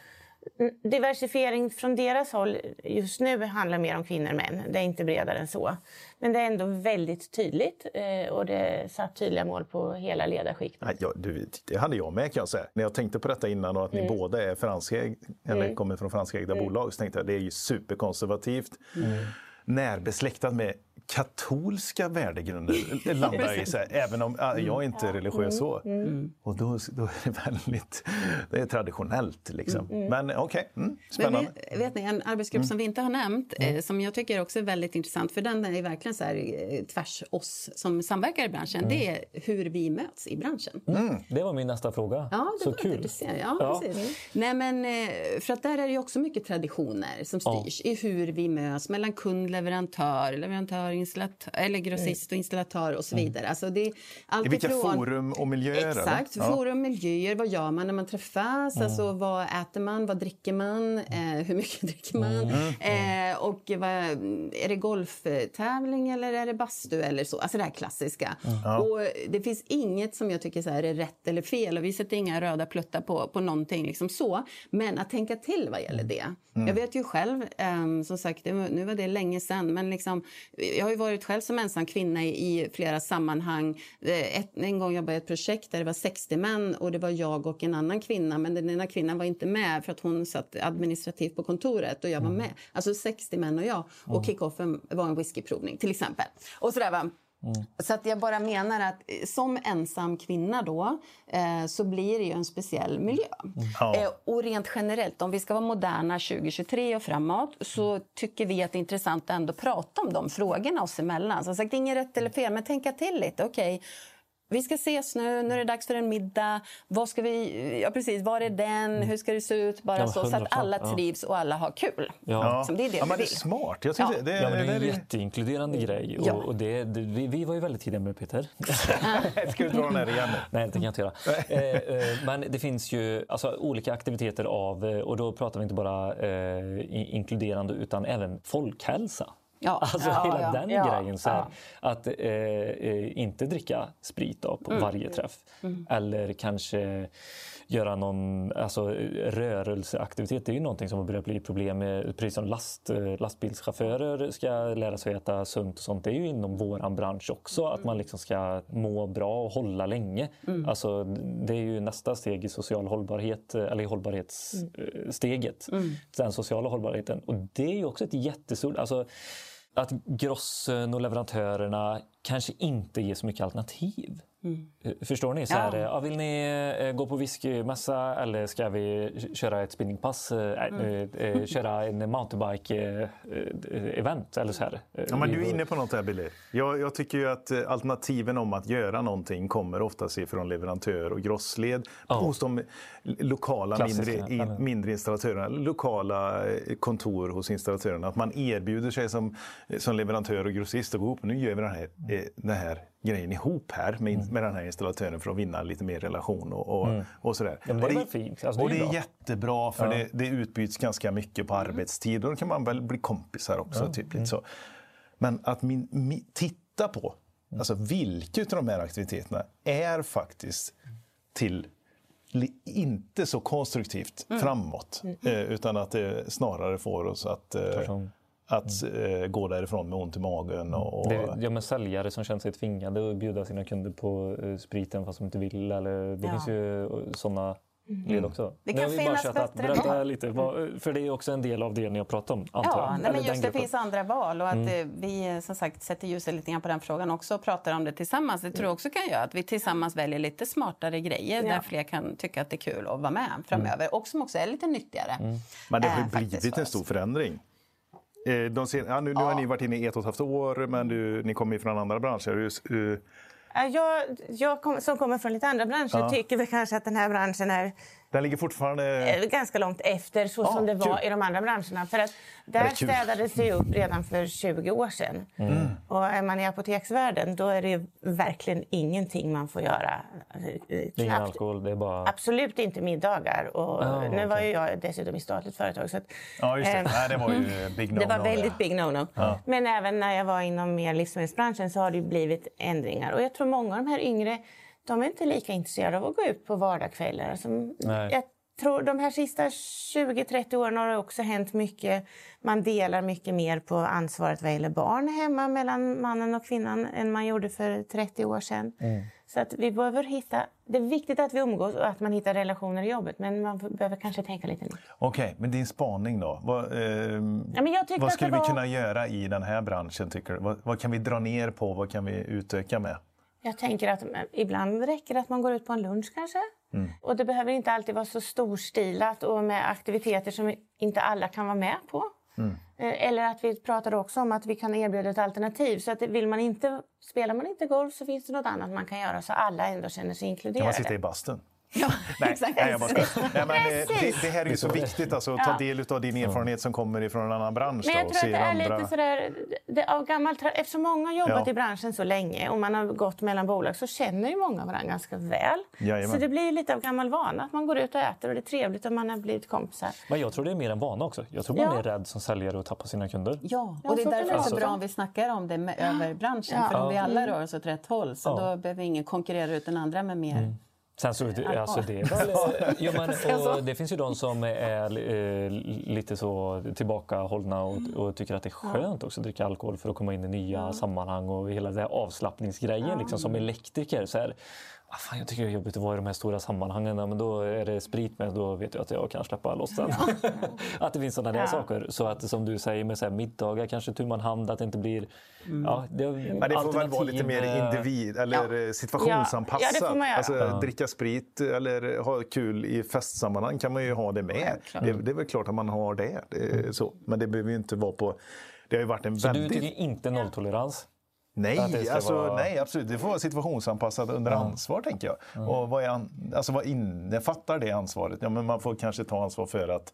Diversifiering från deras håll just nu handlar mer om kvinnor och män. Det är inte bredare än så. Men det är ändå väldigt tydligt eh, och det satt tydliga mål på hela ledarskiktet. Ja, du, det hade jag med kan jag säga. När jag tänkte på detta innan och att ni mm. båda är franskägda, eller mm. kommer från franskägda mm. bolag så tänkte jag det är ju superkonservativt. Mm. Närbesläktat med katolska värdegrunder landar i. Så här, även om jag är inte mm. religiös så. Mm. mm. Och då, då, är det väldigt det är traditionellt. Liksom. Mm. Men okej, okay. mm, spännande. Men vet ni, en arbetsgrupp som vi inte har nämnt, eh, som jag tycker också är väldigt intressant, för den är verkligen så här, eh, tvärs oss som samverkar i branschen, det är hur vi möts i branschen. Det var min nästa fråga. Ja, det så var kul. Det, ja, ja. Nej, men, eh, för att där är det också mycket traditioner som styrs ja. i hur vi möts mellan kund, leverantör, leverantör installatör, eller grossist och installatör och så mm. vidare. Alltså det är I vilka från, forum och miljöer? Exakt, ja. forum och miljöer. Vad gör man när man träffas? Mm. Alltså, vad äter man? Vad dricker man? Eh, hur mycket dricker man? Mm. Eh, och vad, är det golftävling eller är det bastu eller så? Alltså det här klassiska. Och det finns inget som jag tycker så här är rätt eller fel och vi sätter inga röda pluttar på, på någonting liksom så. Men att tänka till vad gäller det. Mm. Jag vet ju själv, um, som sagt, det nu var det länge sedan, men liksom, jag har ju varit själv som ensam kvinna i, flera sammanhang. Eh, ett, en gång jobbade jag i ett projekt där det var 60 män och det var jag och en annan kvinna, men den ena kvinnan var inte med för att hon satt administrativt på kontoret och jag var mm. med. Alltså 60 män och jag. Och kickoffen var en whiskyprovning till exempel. Och sådär va. Mm. Så att jag bara menar att eh, som ensam kvinna då eh, så blir det ju en speciell miljö. Mm. Eh, och rent generellt, om vi ska vara moderna 2023 och framåt så tycker vi att det är intressant att ändå prata om de frågorna oss emellan. Som sagt, inget rätt eller fel, men tänka till lite. Okej, okay, vi ska ses nu, nu är det dags för en middag. Vad ska vi, ja precis, var är den, mm. hur ska det se ut? Bara ja, så, så att alla trivs och alla har kul. Ja. Som det är det ja, men det är smart. Jag ja. Det, ja, men det är en jätteinkluderande grej. Ja. Och, och det, det, vi, vi var ju väldigt tidiga med Peter. ska du dra den här igen? Nej, det kan jag inte göra. eh, eh, men det finns ju alltså, olika aktiviteter av, eh, och då pratar vi inte bara eh, inkluderande utan även folkhälsa. Ja, alltså ja, hela ja, den grejen. Så här, Att eh, eh, inte dricka sprit då, på mm. varje träff. Mm. Eller kanske göra någon alltså, rörelseaktivitet. Det är ju någonting som har börjat bli problem med. Precis som last, eh, lastbilschaufförer ska lära sig äta sunt och sånt. Det är ju inom våran bransch också. Mm. Att man liksom ska må bra och hålla länge. Mm. Alltså, det är ju nästa steg i social hållbarhet, eller i hållbarhetssteget. Mm. mm. Den sociala hållbarheten. Och det är ju också ett jättestort... Alltså, att grossen och leverantörerna kanske inte ger så mycket alternativ. Mm. Förstår ni? Så här, ja. Ja, vill ni eh, gå på whiskymässa eller ska vi köra ett spinningpass? Eh, mm. äh, köra en mountainbike-event? eller så här. Ja, men du är inne på något här Billy. Jag, jag tycker ju att alternativen om att göra någonting kommer oftast ifrån leverantör och grossled ja. hos de lokala mindre, mindre installatörerna, lokala kontor hos installatörerna. Att man erbjuder sig som, som leverantör och grossist att gå ihop. Nu gör vi den här, den här grejen ihop här med, mm. med den här installatören för att vinna lite mer relation och, och, mm. och sådär. Ja, det och det, är fint. Alltså, och det är, jättebra för ja. det, det utbyts ganska mycket på mm. arbetstid och då kan man väl bli kompisar också. Ja. Typ, mm. så. Men att min, min, titta på mm. alltså, vilka av de här aktiviteterna är faktiskt till inte så konstruktivt mm. framåt. Mm. Eh, utan att det snarare får oss att eh, att mm. eh, gå därifrån med ont i magen. Och, det, ja, men säljare som känner sig tvingade att bjuda sina kunder på eh, spriten fast de inte vill. Eller, det ja. finns ju eh, sådana mm. led också. Det kan finnas bättre Berätta val. lite, vad, för det är också en del av det ni har pratat om. Ja, nej, men just det finns andra val och att mm. Eh, vi som sagt sätter ljuset lite grann på den frågan också och pratar om det tillsammans. Det tror jag också kan göra att vi tillsammans väljer lite smartare grejer ja. där fler kan tycka att det är kul att vara med framöver mm. och som också är lite nyttigare. Mm. Men det har ju blivit en stor förändring. Eh, de sen, ja, nu, nu har ni varit inne i ett och ett halvt år, men du, ni kommer ju från andra branscher. Hur, jag, jag kom, som kommer från lite andra branscher ja. tycker väl kanske att den här branschen är den ligger fortfarande... Ganska långt efter så ja, som det var kul. i de andra branscherna. För att där städades det upp redan för 20 år sedan. Mm. Och är man i apoteksvärlden då är det verkligen ingenting man får göra. Ingen alkohol, det är bara... Absolut inte middagar. Och ah, nu okay. var ju jag dessutom i statligt företag. Så att, ja, just det. Äh, Nej, det var ju big no-no. Det var väldigt big no-no. Ja. Men även när jag var inom mer livsmedelsbranschen så har det blivit ändringar. Och jag tror många av de här yngre de är inte lika intresserade av att gå ut på vardagskvällar. Alltså, jag tror de här sista 20-30 åren har det också hänt mycket. Man delar mycket mer på ansvaret vad gäller barn hemma mellan mannen och kvinnan än man gjorde för 30 år sedan. Mm. Så att vi behöver hitta, det är viktigt att vi umgås och att man hittar relationer i jobbet men man behöver kanske tänka lite nytt. Okej, okay, men din spaning då? Vad, eh, ja, vad skulle var... vi kunna göra i den här branschen tycker du? Vad, vad kan vi dra ner på? Vad kan vi utöka med? Jag tänker att ibland räcker det att man går ut på en lunch kanske. Mm. Och det behöver inte alltid vara så storstilat och med aktiviteter som inte alla kan vara med på. Mm. Eh, eller att vi pratar också om att vi kan erbjuda ett alternativ. Så att vill man inte, spelar man inte golf så finns det något annat man kan göra så alla ändå känner sig inkluderade. Kan man sitta i bastun? Ja, nej, exakt. nej, jag bara nej, men det, det, det här är ju så viktigt, alltså, att ta del av din erfarenhet som kommer ifrån en annan bransch. Men då, jag och tror att det är andra... lite sådär, det, av gammal, tra- eftersom många har jobbat Ja. i branschen så länge och man har gått mellan bolag så känner ju många varandra ganska väl. Jajamän. Så det blir lite av gammal vana att man går ut och äter och det är trevligt om man har blivit kompisar. Men jag tror det är mer en vana också. Jag tror man Ja. är rädd som säljare att tappa sina kunder. Ja, och det är därför det det är så bra om vi snackar om det med, över branschen. Ja. För om vi alla rör oss åt rätt håll så Ja. då behöver ingen konkurrera ut den andra med mer. Sen så, alltså det, väl, ja, men, och det finns ju de som är eh, lite så tillbakahållna och, och tycker att det är skönt också att dricka alkohol för att komma in i nya sammanhang och hela den här avslappningsgrejen. Liksom, som elektriker. Så här, ah, fan, jag tycker det är jobbigt att vara i de här stora sammanhangen. Ja, Men då är det sprit med, då vet jag att jag kan släppa loss den. att det finns sådana där Ja. saker. Så att som du säger med så här, middagar, kanske tu man hand, att det inte blir... Ja, det, Men det får väl vara lite mer eh, individ eller eh, situationsanpassat. Ja, ja, det får man göra. Alltså, Ja. Dricka sprit eller ha kul i festsammanhang kan man ju ha det med. Det, det är väl klart att man har det. det är så. Men det behöver ju inte vara på... Det har ju varit en Så väldigt... du tycker inte nolltolerans? Nej, alltså, vara- nej, absolut. Det får vara situationsanpassat under ansvar, tänker jag. Och vad, är alltså, vad innefattar det ansvaret? Ja, men man får kanske ta ansvar för att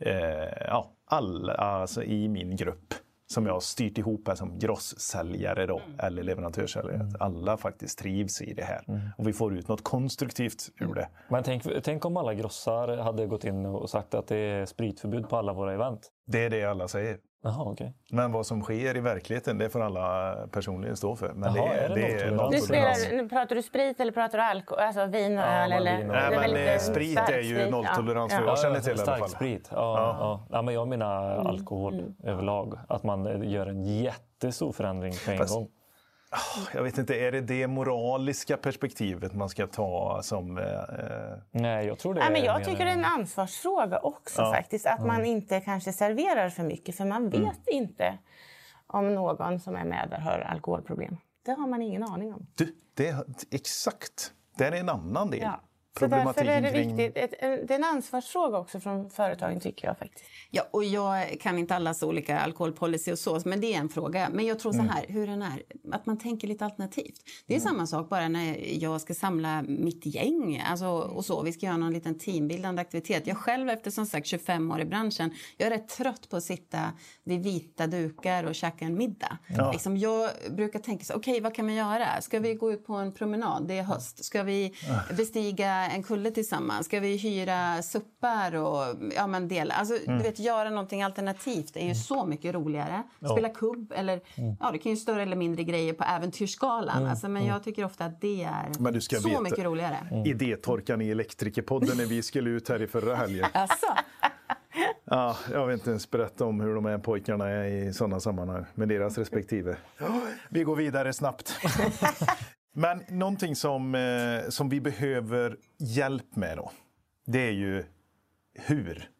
eh, ja, alla alltså, i min grupp som jag har styrt ihop här som grosssäljare då, eller leverantörssäljare, att alla faktiskt trivs i det här. Och vi får ut något konstruktivt ur det. Men tänk, tänk om alla grossar hade gått in och sagt att det är spritförbud på alla våra event. Det är det alla säger. Jaha, okej. Men vad som sker i verkligheten, det får alla personligen stå för. Men Jaha, det, är det det är nolltolerans. spelar, nu pratar du sprit eller pratar du alkohol? Alltså vin och Ja, öl? Eller? vin och- Nej, men eh, sprit är ju nolltolerans ja. för Ja. jag känner till i alla fall. sprit. Ja, ja. Ja. men jag menar alkohol överlag. Att man gör en jättestor förändring på en Fast- gång. Jag vet inte, är det det moraliska perspektivet man ska ta som... Eh, Nej, jag tror det Nej, men jag tycker det är en ansvarsfråga också Ja. faktiskt. Att man inte kanske serverar för mycket för man vet inte om någon som är med där har alkoholproblem. Det har man ingen aning om. du, det, exakt. Det är en annan del. Ja. Så därför är det kring- viktigt. Ett, en, det är en ansvarsfråga också från företagen tycker jag faktiskt. Ja, och jag kan inte allas olika alkoholpolicy och så, men det är en fråga. Men jag tror så här, hur den är, att man tänker lite alternativt. Det är samma sak bara när jag ska samla mitt gäng alltså, och så. Vi ska göra någon liten teambildande aktivitet. Jag själv efter som sagt 25 år i branschen, jag är rätt trött på att sitta vid vita dukar och käka en middag. Liksom, jag brukar tänka så, okej vad kan man göra? Ska vi gå ut på en promenad? Det är höst. Ska vi bestiga en kulle tillsammans? Ska vi hyra suppar och ja, men dela? Alltså, du vet, göra någonting alternativt är ju så mycket roligare. Spela kubb eller ja, det kan ju större eller mindre grejer på äventyrsskalan. Alltså, men jag tycker ofta att det är Men du ska så veta- mycket roligare. Idétorkan i Elektrikerpodden när vi skulle ut här i förra helgen. Alltså, Ja, jag vill inte ens berätta om hur de här pojkarna är i sådana sammanhang med deras respektive. Vi går vidare snabbt. Men någonting som, eh, som vi behöver hjälp med då, det är ju hur.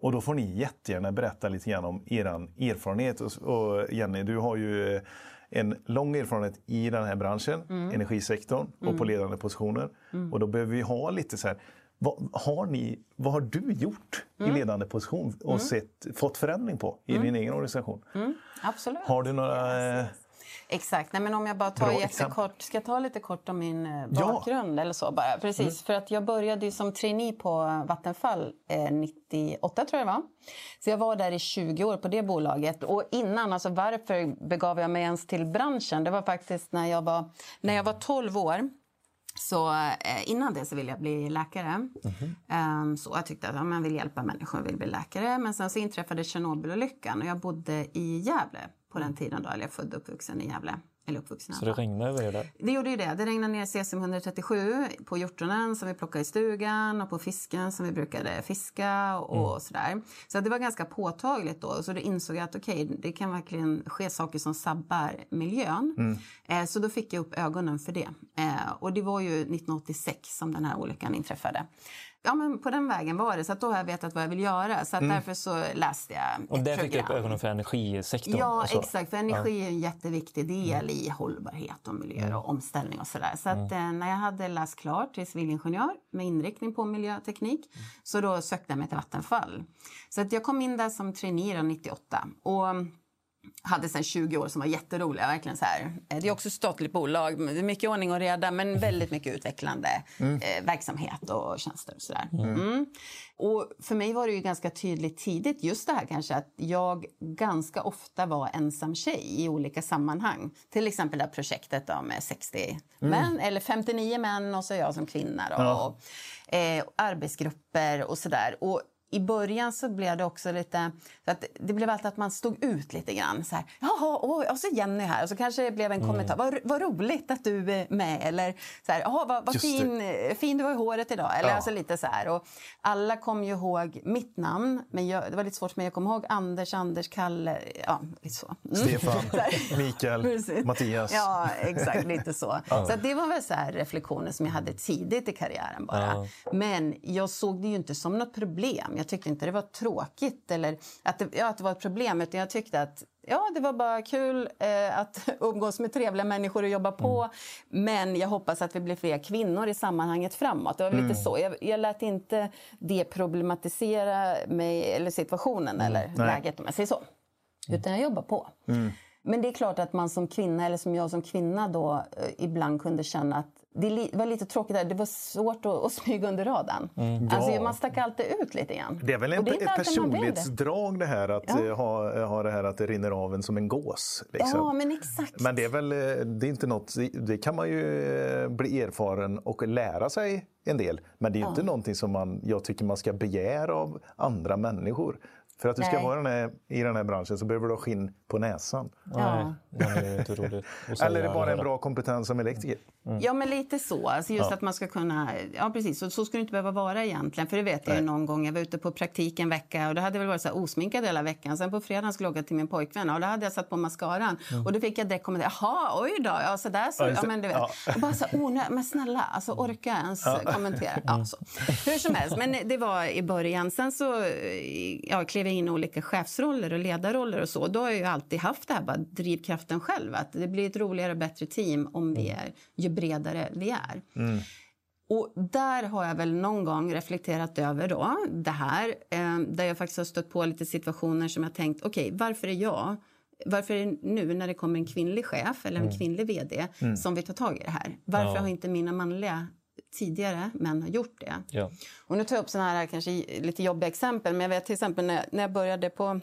Och då får ni jättegärna berätta lite grann om er erfarenhet. Och, Jenny, du har ju eh, en lång erfarenhet i den här branschen, energisektorn och på ledande positioner. Och då behöver vi ha lite så här, vad har, ni, vad har du gjort i ledande position och sett, fått förändring på i din egen organisation? absolut. Har du några... eh, Exakt. Nej, men om jag bara tar Bra jättekort, ska jag ta lite kort om min eh, Ja. bakgrund eller så bara? Precis, för att jag började ju som trainee på Vattenfall eh, 98 tror jag det var. Så jag var där i 20 år på det bolaget och innan, alltså varför begav jag mig ens till branschen? Det var faktiskt när jag var, när jag var 12 år så eh, innan det så ville jag bli läkare. Ehm, så jag tyckte att ja, man vill hjälpa människor, vill bli läkare. Men sen så inträffade Tjernobylolyckan och jag bodde i Gävle på den tiden. Då, eller jag född och uppvuxen i Gävle. Eller uppvuxen Så det regnar över er där? det gjorde ju det. Det regnade ner cesium 137 på hjortronen som vi plockade i stugan och på fisken som vi brukade fiska och sådär. Så det var ganska påtagligt då. Så då insåg jag att okej, det kan verkligen ske saker som sabbar miljön. Eh, så då fick jag upp ögonen för det. Eh, och det var ju 1986 som den här olyckan inträffade. Ja, men på den vägen var det. Så att då har jag vetat vad jag vill göra. Så att därför så läste jag Och där fick du upp ögonen för energisektorn? Ja, exakt. För energi är en jätteviktig del i hållbarhet och miljö och omställning och sådär. Så att eh, när jag hade läst klart till civilingenjör med inriktning på miljöteknik så då sökte jag mig till Vattenfall. Så att jag kom in där som trainee då 98. Och hade sedan 20 år som var jätteroliga. Verkligen så här. Det är också ett statligt bolag. Det är mycket ordning och reda men väldigt mycket utvecklande mm. eh, verksamhet och tjänster. Och, sådär. Mm. Mm. och För mig var det ju ganska tydligt tidigt just det här kanske att jag ganska ofta var ensam tjej i olika sammanhang. Till exempel det här projektet då med 60 män, eller 59 män och så jag som kvinna. Då, ja. och, eh, arbetsgrupper och sådär i början så blev det också lite... Så att det blev alltid att man stod ut lite grann. Så här, Jaha, oj, och så Jenny här. Och så kanske det blev en mm. kommentar. Vad, vad roligt att du är med. Eller så här, Jaha, vad, vad fin, fin du har i håret idag. Eller ja. alltså lite så här. Och alla kom ju ihåg mitt namn. Men jag, det var lite svårt för mig. Jag kom ihåg Anders, Anders, Kalle. Ja, lite så. Mm. Stefan, Mikael, Mattias. Ja, exakt. Lite så. ja. Så det var väl så reflektioner som jag hade tidigt i karriären bara. Ja. Men jag såg det ju inte som något problem. Jag tyckte inte det var tråkigt eller att det, ja, att det var ett problem. Utan jag tyckte att ja, det var bara kul eh, att umgås med trevliga människor och jobba på. Mm. Men jag hoppas att vi blir fler kvinnor i sammanhanget framåt. Det var mm. lite så. Jag, jag lät inte det problematisera mig, eller situationen mm. eller Nej. läget om jag säger så. Utan jag jobbar på. Mm. Men det är klart att man som kvinna, eller som jag som kvinna då, eh, ibland kunde känna att det var lite tråkigt där. Det var svårt att, att smyga under radarn. Mm. Alltså, ja. Man stack alltid ut lite grann. Det är väl en, är ett personlighetsdrag det här att ja. Eh, ha, ha det här att det rinner av en som en gås. Liksom. Ja, men exakt. Men det är väl eh, det är inte något, det kan man ju bli erfaren och lära sig en del. Men det är ja. inte någonting som man, jag tycker man ska begära av andra människor. För att du ska vara den här, i den här branschen så behöver du ha skinn på näsan. Ja. Nej, Eller är det bara en bra kompetens som elektriker? Mm. Ja, men lite så. Alltså just ja. att man ska kunna... Ja, precis. Så, så ska det inte behöva vara egentligen. För det vet jag ju någon gång. Jag var ute på praktik en vecka och då hade jag väl varit så här osminkad hela veckan. Sen på fredagen skulle jag åka till min pojkvän och då hade jag satt på mascaran. Mm. Och då fick jag direkt kommentera. Jaha, oj då. Ja, så där så. Ja, ja men du vet. Ja. Och bara så oh, nej, men snälla, alltså orka ens kommentera. Ja, så. Hur som helst, men det var i början. Sen så ja, klev jag in olika chefsroller och ledarroller och så. Då har jag ju alltid haft det här bara drivkraften själv. Att det blir ett roligare och bättre team om vi är bredare vi är. Mm. Och där har jag väl någon gång reflekterat över då, det här. Eh, där jag faktiskt har stött på lite situationer som jag tänkt, okej, okay, varför är jag varför är det nu när det kommer en kvinnlig chef eller en mm. kvinnlig vd mm. som vill ta tag i det här? Varför ja. har inte mina manliga tidigare män gjort det? Ja. Och nu tar jag upp såna här kanske lite jobbiga exempel, men jag vet till exempel när, när jag började på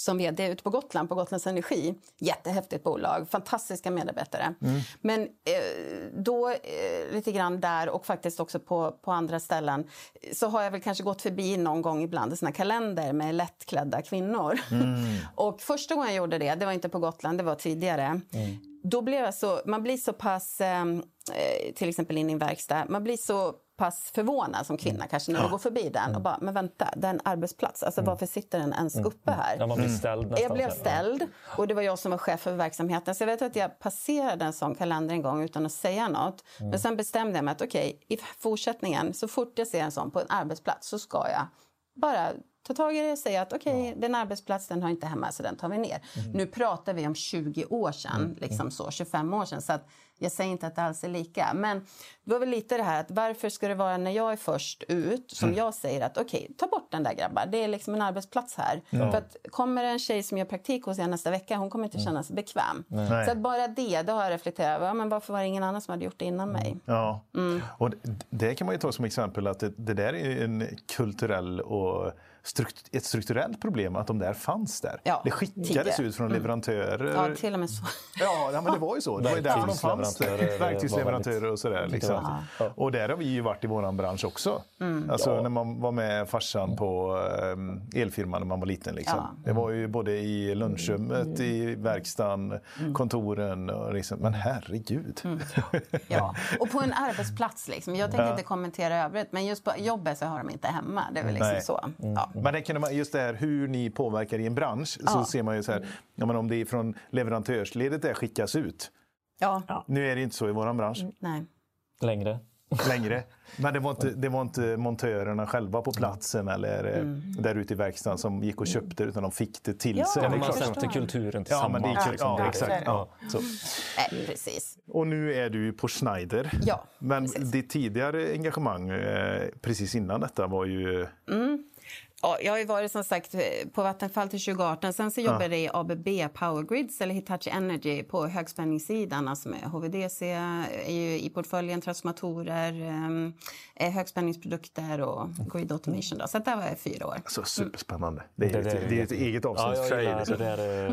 som vd ute på Gotland, på Gotlands Energi. Jättehäftigt bolag, fantastiska medarbetare. Mm. Men eh, då, eh, lite grann där och faktiskt också på, på andra ställen så har jag väl kanske gått förbi någon gång ibland en sån kalender med lättklädda kvinnor. Mm. och första gången jag gjorde det, det var inte på Gotland, det var tidigare. Mm. Då blev jag så, man blir så pass, eh, eh till exempel in i en verkstad, man blir så pass förvånad som kvinna mm. kanske när ja. du går förbi den och bara, men vänta, det är en arbetsplats. Alltså mm. varför sitter den ens mm. uppe här? Ja, man blir ställd nästan. Jag blev ställd och det var jag som var chef för verksamheten. Så jag vet att jag passerade en sån kalender en gång utan att säga något. Mm. Men sen bestämde jag mig att okej, okay, i fortsättningen, så fort jag ser en sån på en arbetsplats så ska jag bara ta tag i det och säga att okej, okay, den arbetsplats den har inte hemma så den tar vi ner. Mm. Nu pratar vi om 20 år sedan, mm. liksom så, 25 år sedan. Så att jag säger inte att det alls är lika. Men det var väl lite det här att varför ska det vara när jag är först ut som mm. jag säger att okej, okay, ta bort den där grabbar. Det är liksom en arbetsplats här. Ja. För att kommer det en tjej som gör praktik hos er nästa vecka, hon kommer inte mm. känna sig bekväm. Nej. Så att bara det, då har jag reflekterat över, ja, men varför var det ingen annan som hade gjort det innan mig? Ja, mm. och det kan man ju ta som exempel att det, det där är en kulturell och ett strukturellt problem att de där fanns där. Ja, det skickades tidigare. ut från mm. leverantörer. Ja, till och med så. Ja, ja men det var ju så. Det var ju därför de fanns. Verktygsleverantörer och sådär. Liksom. Ja. Och där har vi ju varit i vår bransch också. Mm. Alltså ja. när man var med farsan på um, elfirman när man var liten. Liksom. Ja. Det var ju både i lunchrummet, i verkstaden, mm. kontoren. Och liksom, men herregud. Mm. Ja, och på en arbetsplats. Liksom. Jag tänker inte kommentera övrigt, men just på jobbet så har de inte hemma. Det är väl liksom så. Mm. Ja. Men det kan man, just det här hur ni påverkar i en bransch så ser man ju så här, ja, men om det är från leverantörsledet det skickas ut. Ja. Nu är det inte så i vår bransch. Mm, nej. Längre. Längre. Men det var, inte, det var inte montörerna själva på platsen eller eh, mm. där ute i verkstaden som gick och köpte utan de fick det till sig. Ja, man sätter kulturen tillsammans. Ja, men det, liksom, ja, exakt. Ja, så. Äh, precis. Och nu är du på Schneider. Ja, men precis. ditt tidigare engagemang eh, precis innan detta var ju... Mm. Ja, jag har ju varit som sagt på Vattenfall till 2018. Sen så jobbade jag i ABB Powergrids eller Hitachi Energy på högspänningssidan. Alltså med HVDC är ju i portföljen, transformatorer, eh, högspänningsprodukter och grid automation. Då. Så där var jag fyra år. Alltså, superspännande. Det är, det, det, det är ett eget avsnitt ja, sig. Liksom.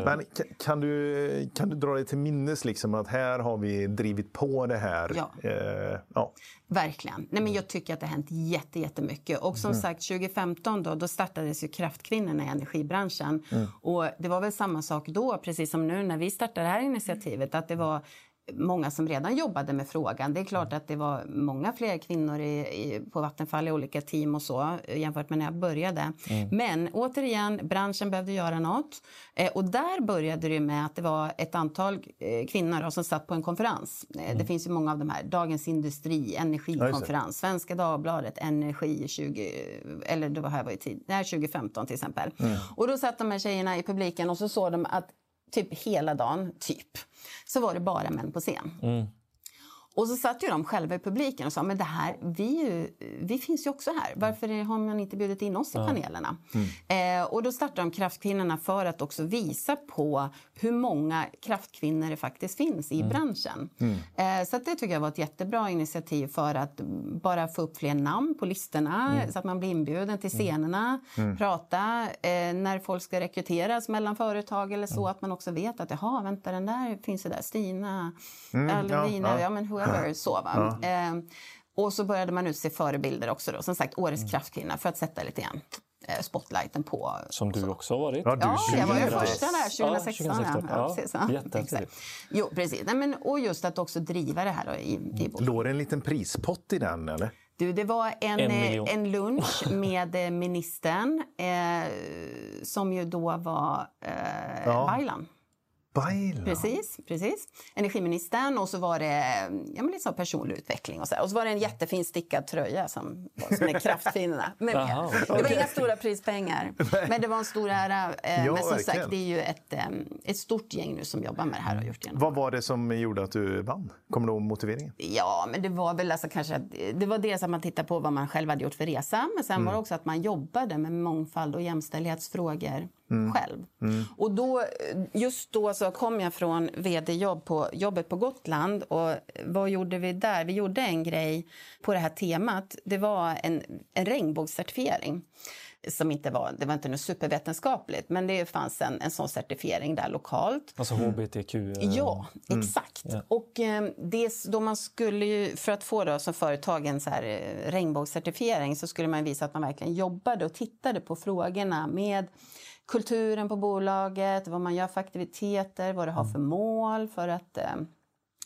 Men kan du, kan du dra dig till minnes liksom att här har vi drivit på det här? Ja. Eh, ja. Verkligen. Nej, men jag tycker att det har hänt jätte, jättemycket. Och som mm. sagt, 2015 då, då startades ju Kraftkvinnorna i energibranschen. Mm. Och det var väl samma sak då, precis som nu när vi startade det här initiativet, att det var många som redan jobbade med frågan. Det är klart att det var många fler kvinnor i, i, på Vattenfall i olika team och så jämfört med när jag började. Mm. Men återigen, branschen behövde göra något. Eh, och där började det med att det var ett antal eh, kvinnor då, som satt på en konferens. Eh, mm. Det finns ju många av de här, Dagens Industri, Energikonferens, Svenska Dagbladet, Energi 20, eller det var här var i tid, nej, 2015 till exempel. Mm. Och då satt de här tjejerna i publiken och så såg de att typ hela dagen, typ, så var det bara män på scen. Mm. Och så satt ju de själva i publiken och sa men det här, vi, ju, vi finns ju också här. Varför har man inte bjudit in oss i panelerna? Mm. Eh, och då startade de Kraftkvinnorna för att också visa på hur många kraftkvinnor det faktiskt finns i mm. branschen. Mm. Eh, så det tycker jag var ett jättebra initiativ för att bara få upp fler namn på listorna mm. så att man blir inbjuden till mm. scenerna, mm. prata eh, när folk ska rekryteras mellan företag eller så att man också vet att jaha, vänta den där finns ju där, Stina, mm, eller Lina, ja, ja. men whoever, så va. Ja. Eh, och så började man utse förebilder också då, som sagt Årets mm. kraftkvinna för att sätta lite grann eh, spotlighten på. Som du också har varit. Ja, du, ja jag var ju första där 2016. Ja, 2016. Ja, precis, ja. Jo, precis. Nej, men, och just att också driva det här då, i, i Låg det en liten prispott i den eller? Du, det var en, en, eh, en lunch med eh, ministern eh, som ju då var eh, ja. Baylan. Baylan. Precis, precis. Energiministern och så var det ja, men så personlig utveckling. Och så, och så var det en jättefin stickad tröja som, som är kraftfinerna. Men, Aha, det var inga stora prispengar, men det var en stor ära. Eh, ja, men som verkligen. sagt, det är ju ett, eh, ett stort gäng nu som jobbar med det här. Och gjort Vad var det som gjorde att du vann? Kommer du ihåg motiveringen? Ja, men det var väl alltså kanske det var dels att man tittade på vad man själv hade gjort för resa, men sen mm. var det också att man jobbade med mångfald och jämställdhetsfrågor mm. själv. Mm. Och då, just då så kom jag från vd-jobb på jobbet på Gotland. Och vad gjorde vi där? Vi gjorde en grej på det här temat. Det var en, en regnbågscertifiering som inte var, det var inte något supervetenskapligt, men det fanns en, en sån certifiering där lokalt. Alltså hbtq? Eh, ja, mm. exakt. Yeah. Och eh, det, då man skulle ju, för att få då som företag en så här eh, regnbågscertifiering så skulle man visa att man verkligen jobbade och tittade på frågorna med kulturen på bolaget, vad man gör för aktiviteter, vad det har för mål för att eh,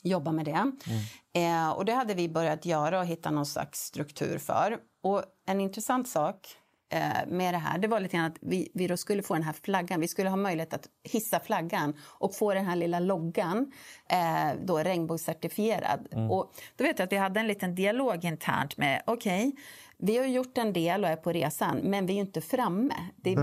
jobba med det. Mm. Eh, och det hade vi börjat göra och hitta någon slags struktur för. Och en intressant sak eh, med det här, det var lite grann att vi, vi skulle få den här flaggan. Vi skulle ha möjlighet att hissa flaggan och få den här lilla loggan eh, då regnbågscertifierad. Mm. Och då vet jag att vi hade en liten dialog internt med, okej, okay, vi har gjort en del och är på resan, men vi är inte framme. Det,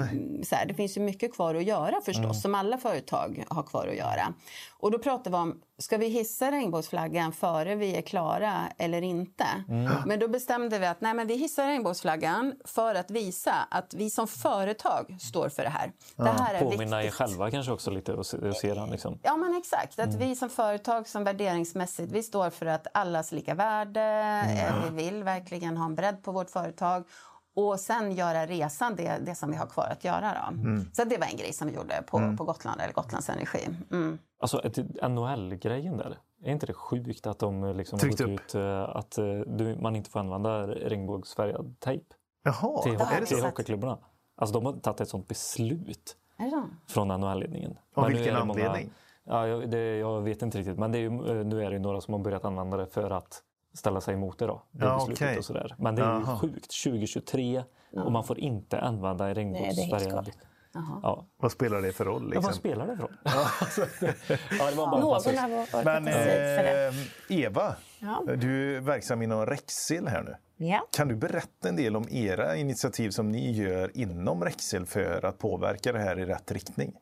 så här, det finns ju mycket kvar att göra förstås, mm. som alla företag har kvar att göra. Och då pratar vi om, ska vi hissa regnbågsflaggan före vi är klara eller inte? Mm. Men då bestämde vi att nej, men vi hissar regnbågsflaggan för att visa att vi som företag står för det här. Ja. Det här är Påminna viktigt. er själva kanske också lite och se, och se den. Liksom. Ja, men exakt. Att mm. vi som företag, som värderingsmässigt, vi står för att allas lika värde. Mm. Vi vill verkligen ha en bredd på vårt företag och sen göra resan, det, det som vi har kvar att göra. Då. Mm. Så det var en grej som vi gjorde på, mm. på Gotland, eller Gotlands Energi. Mm. Alltså NHL-grejen där, är inte det sjukt att de liksom har gått upp. ut eh, att eh, du, man inte får använda regnbågsfärgad tejp Jaha, till, är det till hockeyklubbarna? Alltså de har tagit ett sånt beslut från NHL-ledningen. Av vilken anledning? Ja, jag, det, jag, vet inte riktigt, men det är ju, nu är det några som har börjat använda det för att ställa sig emot det. Då, det ja, okay. och sådär. Men det är Aha. sjukt. 2023 ja. och man får inte använda regnbågsfärgad Ja. Vad spelar det för roll? Liksom? Ja, vad spelar det för roll? ja, det var bara Någon har Men eh, Eva, ja. du är verksam inom Rexel här nu. Ja. Kan du berätta en del om era initiativ som ni gör inom Rexel för att påverka det här i rätt riktning?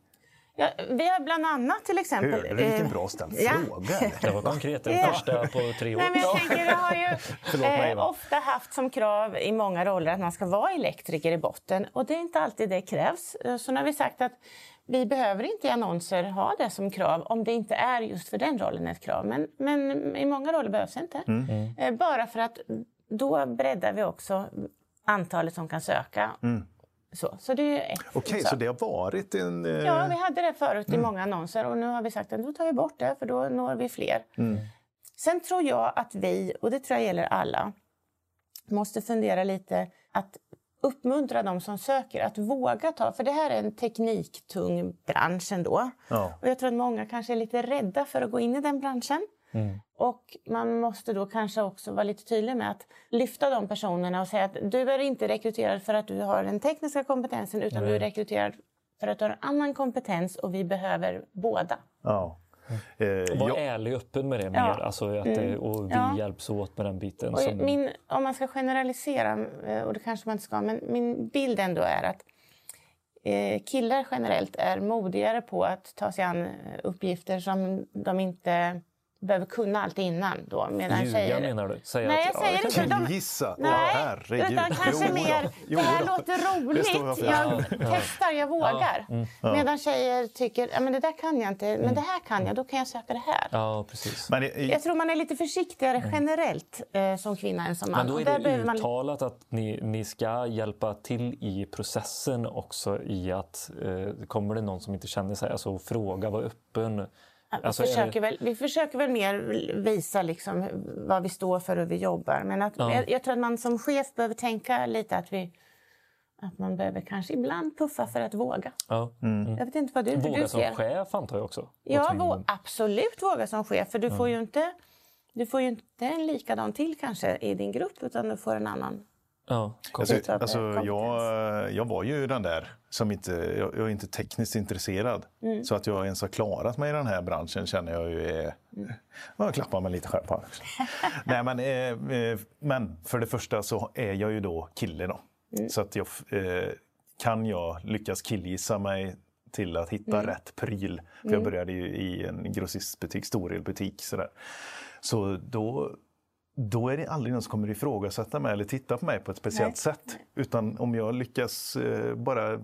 Ja, vi har bland annat till exempel... Du vilken eh, bra ställd ja. fråga? Det var konkret. Den Ja. första på tre år. Nej, men jag tänker, jag har ju mig, eh, ofta haft som krav i många roller att man ska vara elektriker i botten. Och det är inte alltid det krävs. Eh, Så nu har vi sagt att vi behöver inte i annonser ha det som krav om det inte är just för den rollen ett krav. Men, men i många roller behövs det inte. Mm. Eh, Bara för att då breddar vi också antalet som kan söka. Så, så det är ett. Okej, sak. så det har varit en... eh, Ja, vi hade det förut Mm. i många annonser och nu har vi sagt att då tar vi bort det för då når vi fler. Mm. Sen tror jag att vi, och det tror jag gäller alla, måste fundera lite att uppmuntra de som söker att våga ta, för det här är en tekniktung bransch ändå. Ja. Och jag tror att många kanske är lite rädda för att gå in i den branschen. Och man måste då kanske också vara lite tydlig med att lyfta de personerna och säga att du är inte rekryterad för att du har den tekniska kompetensen utan du är rekryterad för att du har en annan kompetens och vi behöver båda. ja. Eh, Var ja. ärlig och öppen med det mer. Ja. Mm. Alltså att det, och vi Ja. hjälps åt med den biten. Och som- min, om man ska generalisera, eh, och det kanske man inte ska, men min bild ändå är att eh, killar generellt är modigare på att ta sig an eh, uppgifter som de inte behöver kunna allt innan. Då, medan Ljuga tjejer... menar du? Säga Nej, att, jag säger ja, inte. De... Herregud. utan kanske Jo mer Jo det här låter roligt, jag testar, jag vågar. mm. Medan tjejer tycker ja, men det där kan jag inte, men det här kan jag, då kan jag söka det här. Ja, precis. Men, eh, Jag tror man är lite försiktigare generellt eh, som kvinna än som man. Men då är där det behöver man- uttalat att ni, ni ska hjälpa till i processen också i att eh, kommer det någon som inte känner sig, alltså fråga, var öppen. Vi, Alltså, försöker väl, vi försöker väl mer visa liksom vad vi står för och hur vi jobbar. Men att, Ja. jag, jag tror att man som chef behöver tänka lite att, vi, att man behöver kanske ibland puffa för att våga. Ja. Jag vet inte vad du, Våga du som ser. chef antar jag också. Ja, vå, absolut våga som chef. För du får ju inte, du får ju inte en likadan till kanske i din grupp utan du får en annan. Ja, Alltså, alltså, jag, jag var ju den där som inte... Jag, jag är inte tekniskt intresserad. Mm. Så att jag ens har klarat mig i den här branschen känner jag ju är... Mm. Jag klappar mig lite själv på. Nej, men, eh, eh, men för det första så är jag ju då kille då. Mm. Så att jag, eh, kan jag lyckas killgissa mig till att hitta Mm. rätt pryl. För jag började ju i en grossistbutik, storelbutik. Sådär. Så då, då är det aldrig någon som kommer ifrågasätta mig eller titta på mig på ett speciellt Nej. sätt. Utan om jag lyckas eh, bara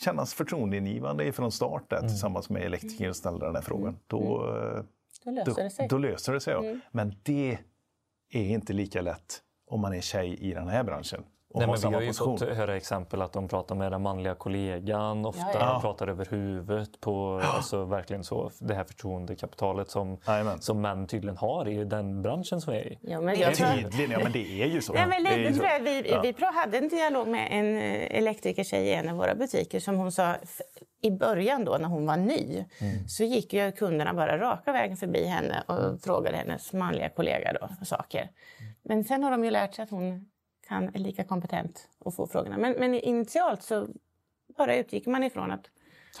kännas förtroendeingivande från start där, tillsammans med elektrikern och ställa den här frågan, då, eh, Då löser då, det sig. då löser det sig. Ja. Men det är inte lika lätt om man är tjej i den här branschen Nej, men vi har ju position. fått höra exempel att de pratar med den manliga kollegan ofta. Ja, ja. De pratar över huvudet på alltså, verkligen så, det här förtroendekapitalet som, Jajamän. som män tydligen har i den branschen som vi är i. Ja, men jag tror, Tydligen, ja men det är ju så. Nej, men Det är ju lite så. jag. Vi, Ja. vi hade en dialog med en eh, elektrikertjej i en av våra butiker som hon sa i början då när hon var ny Mm. så gick ju kunderna bara raka vägen förbi henne och frågade hennes manliga kollega då saker. Men sen har de ju lärt sig att hon kan, är lika kompetent att få frågorna. Men, men initialt så bara utgick man ifrån att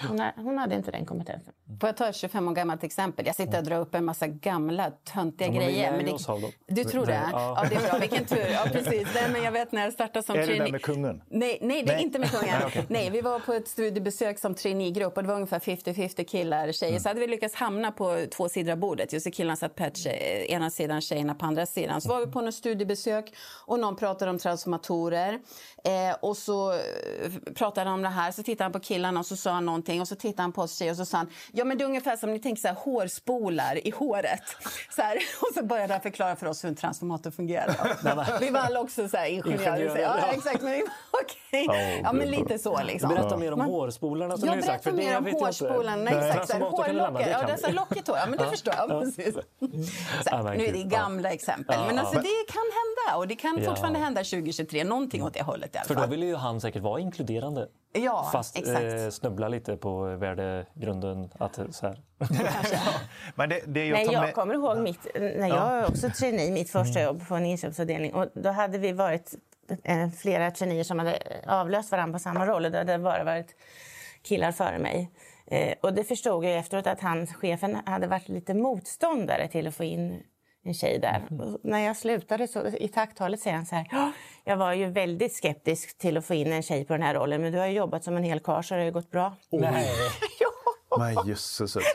hon, hon hade inte den kompetensen. Får jag ta ett 25 år gammalt exempel? Jag sitter och drar upp en massa gamla töntiga Ja, grejer. Men det, du tror Det- ja. Ja. det är bra. Vilken tur. Ja, precis. Nej, men jag vet när jag startade som Är det trainee. där med kungen? Nej, nej, det är Nej. inte med kungen. Nej, okej. Nej, vi var på ett studiebesök som traineegrupp och det var ungefär 50-50 killar och tjejer. Så hade vi lyckats hamna på två sidor av bordet. Just killarna satt på tjej, ena sidan, tjejerna på andra sidan. Så var vi på något studiebesök och någon pratade om transformatorer. Eh, och så eh, pratade han om det här. Så tittade han på killarna och så sa han någonting. Och så tittade han på oss tjejer och så sa han, ja men det är ungefär som ni tänker så här, hårspolar i håret. Så här, och så började han förklara för oss hur en transformator fungerar. vi var alla också så här ingenjörer. Ingenjörer, ja, ja. exakt. Men vi var okej. Ja, Ja, men lite så liksom. Berätta mer om Man- hårspolarna som jag du sagt. berättar mer om hårspolarna. Nej. Exakt, hårlocket. Ja, det är lockigt hår. Ja, men det förstår jag. Precis. Här, nu är det gamla exempel. Men alltså, det kan hända. Och det kan fortfarande hända 2023. Någonting åt det hållet i alla För då fall. ville ju han säkert vara inkluderande. Ja, Fast exakt. eh, snubbla lite på värdegrunden. Att, eh, så här. Men det, det jag tar jag med... kommer ihåg mitt, när jag var också trainee, mitt första jobb på en inköpsavdelning. Och då hade vi varit eh, flera traineer som hade avlöst varandra på samma roll. Och det hade bara varit killar före mig. Eh, och det förstod jag efteråt att han, chefen hade varit lite motståndare till att få in en tjej där. Och när jag slutade så, i tacktalet säger han så här. "Ja, Jag var ju väldigt skeptisk till att få in en tjej på den här rollen men du har ju jobbat som en hel karl så det har ju gått bra. Nej. ja. Men jösses.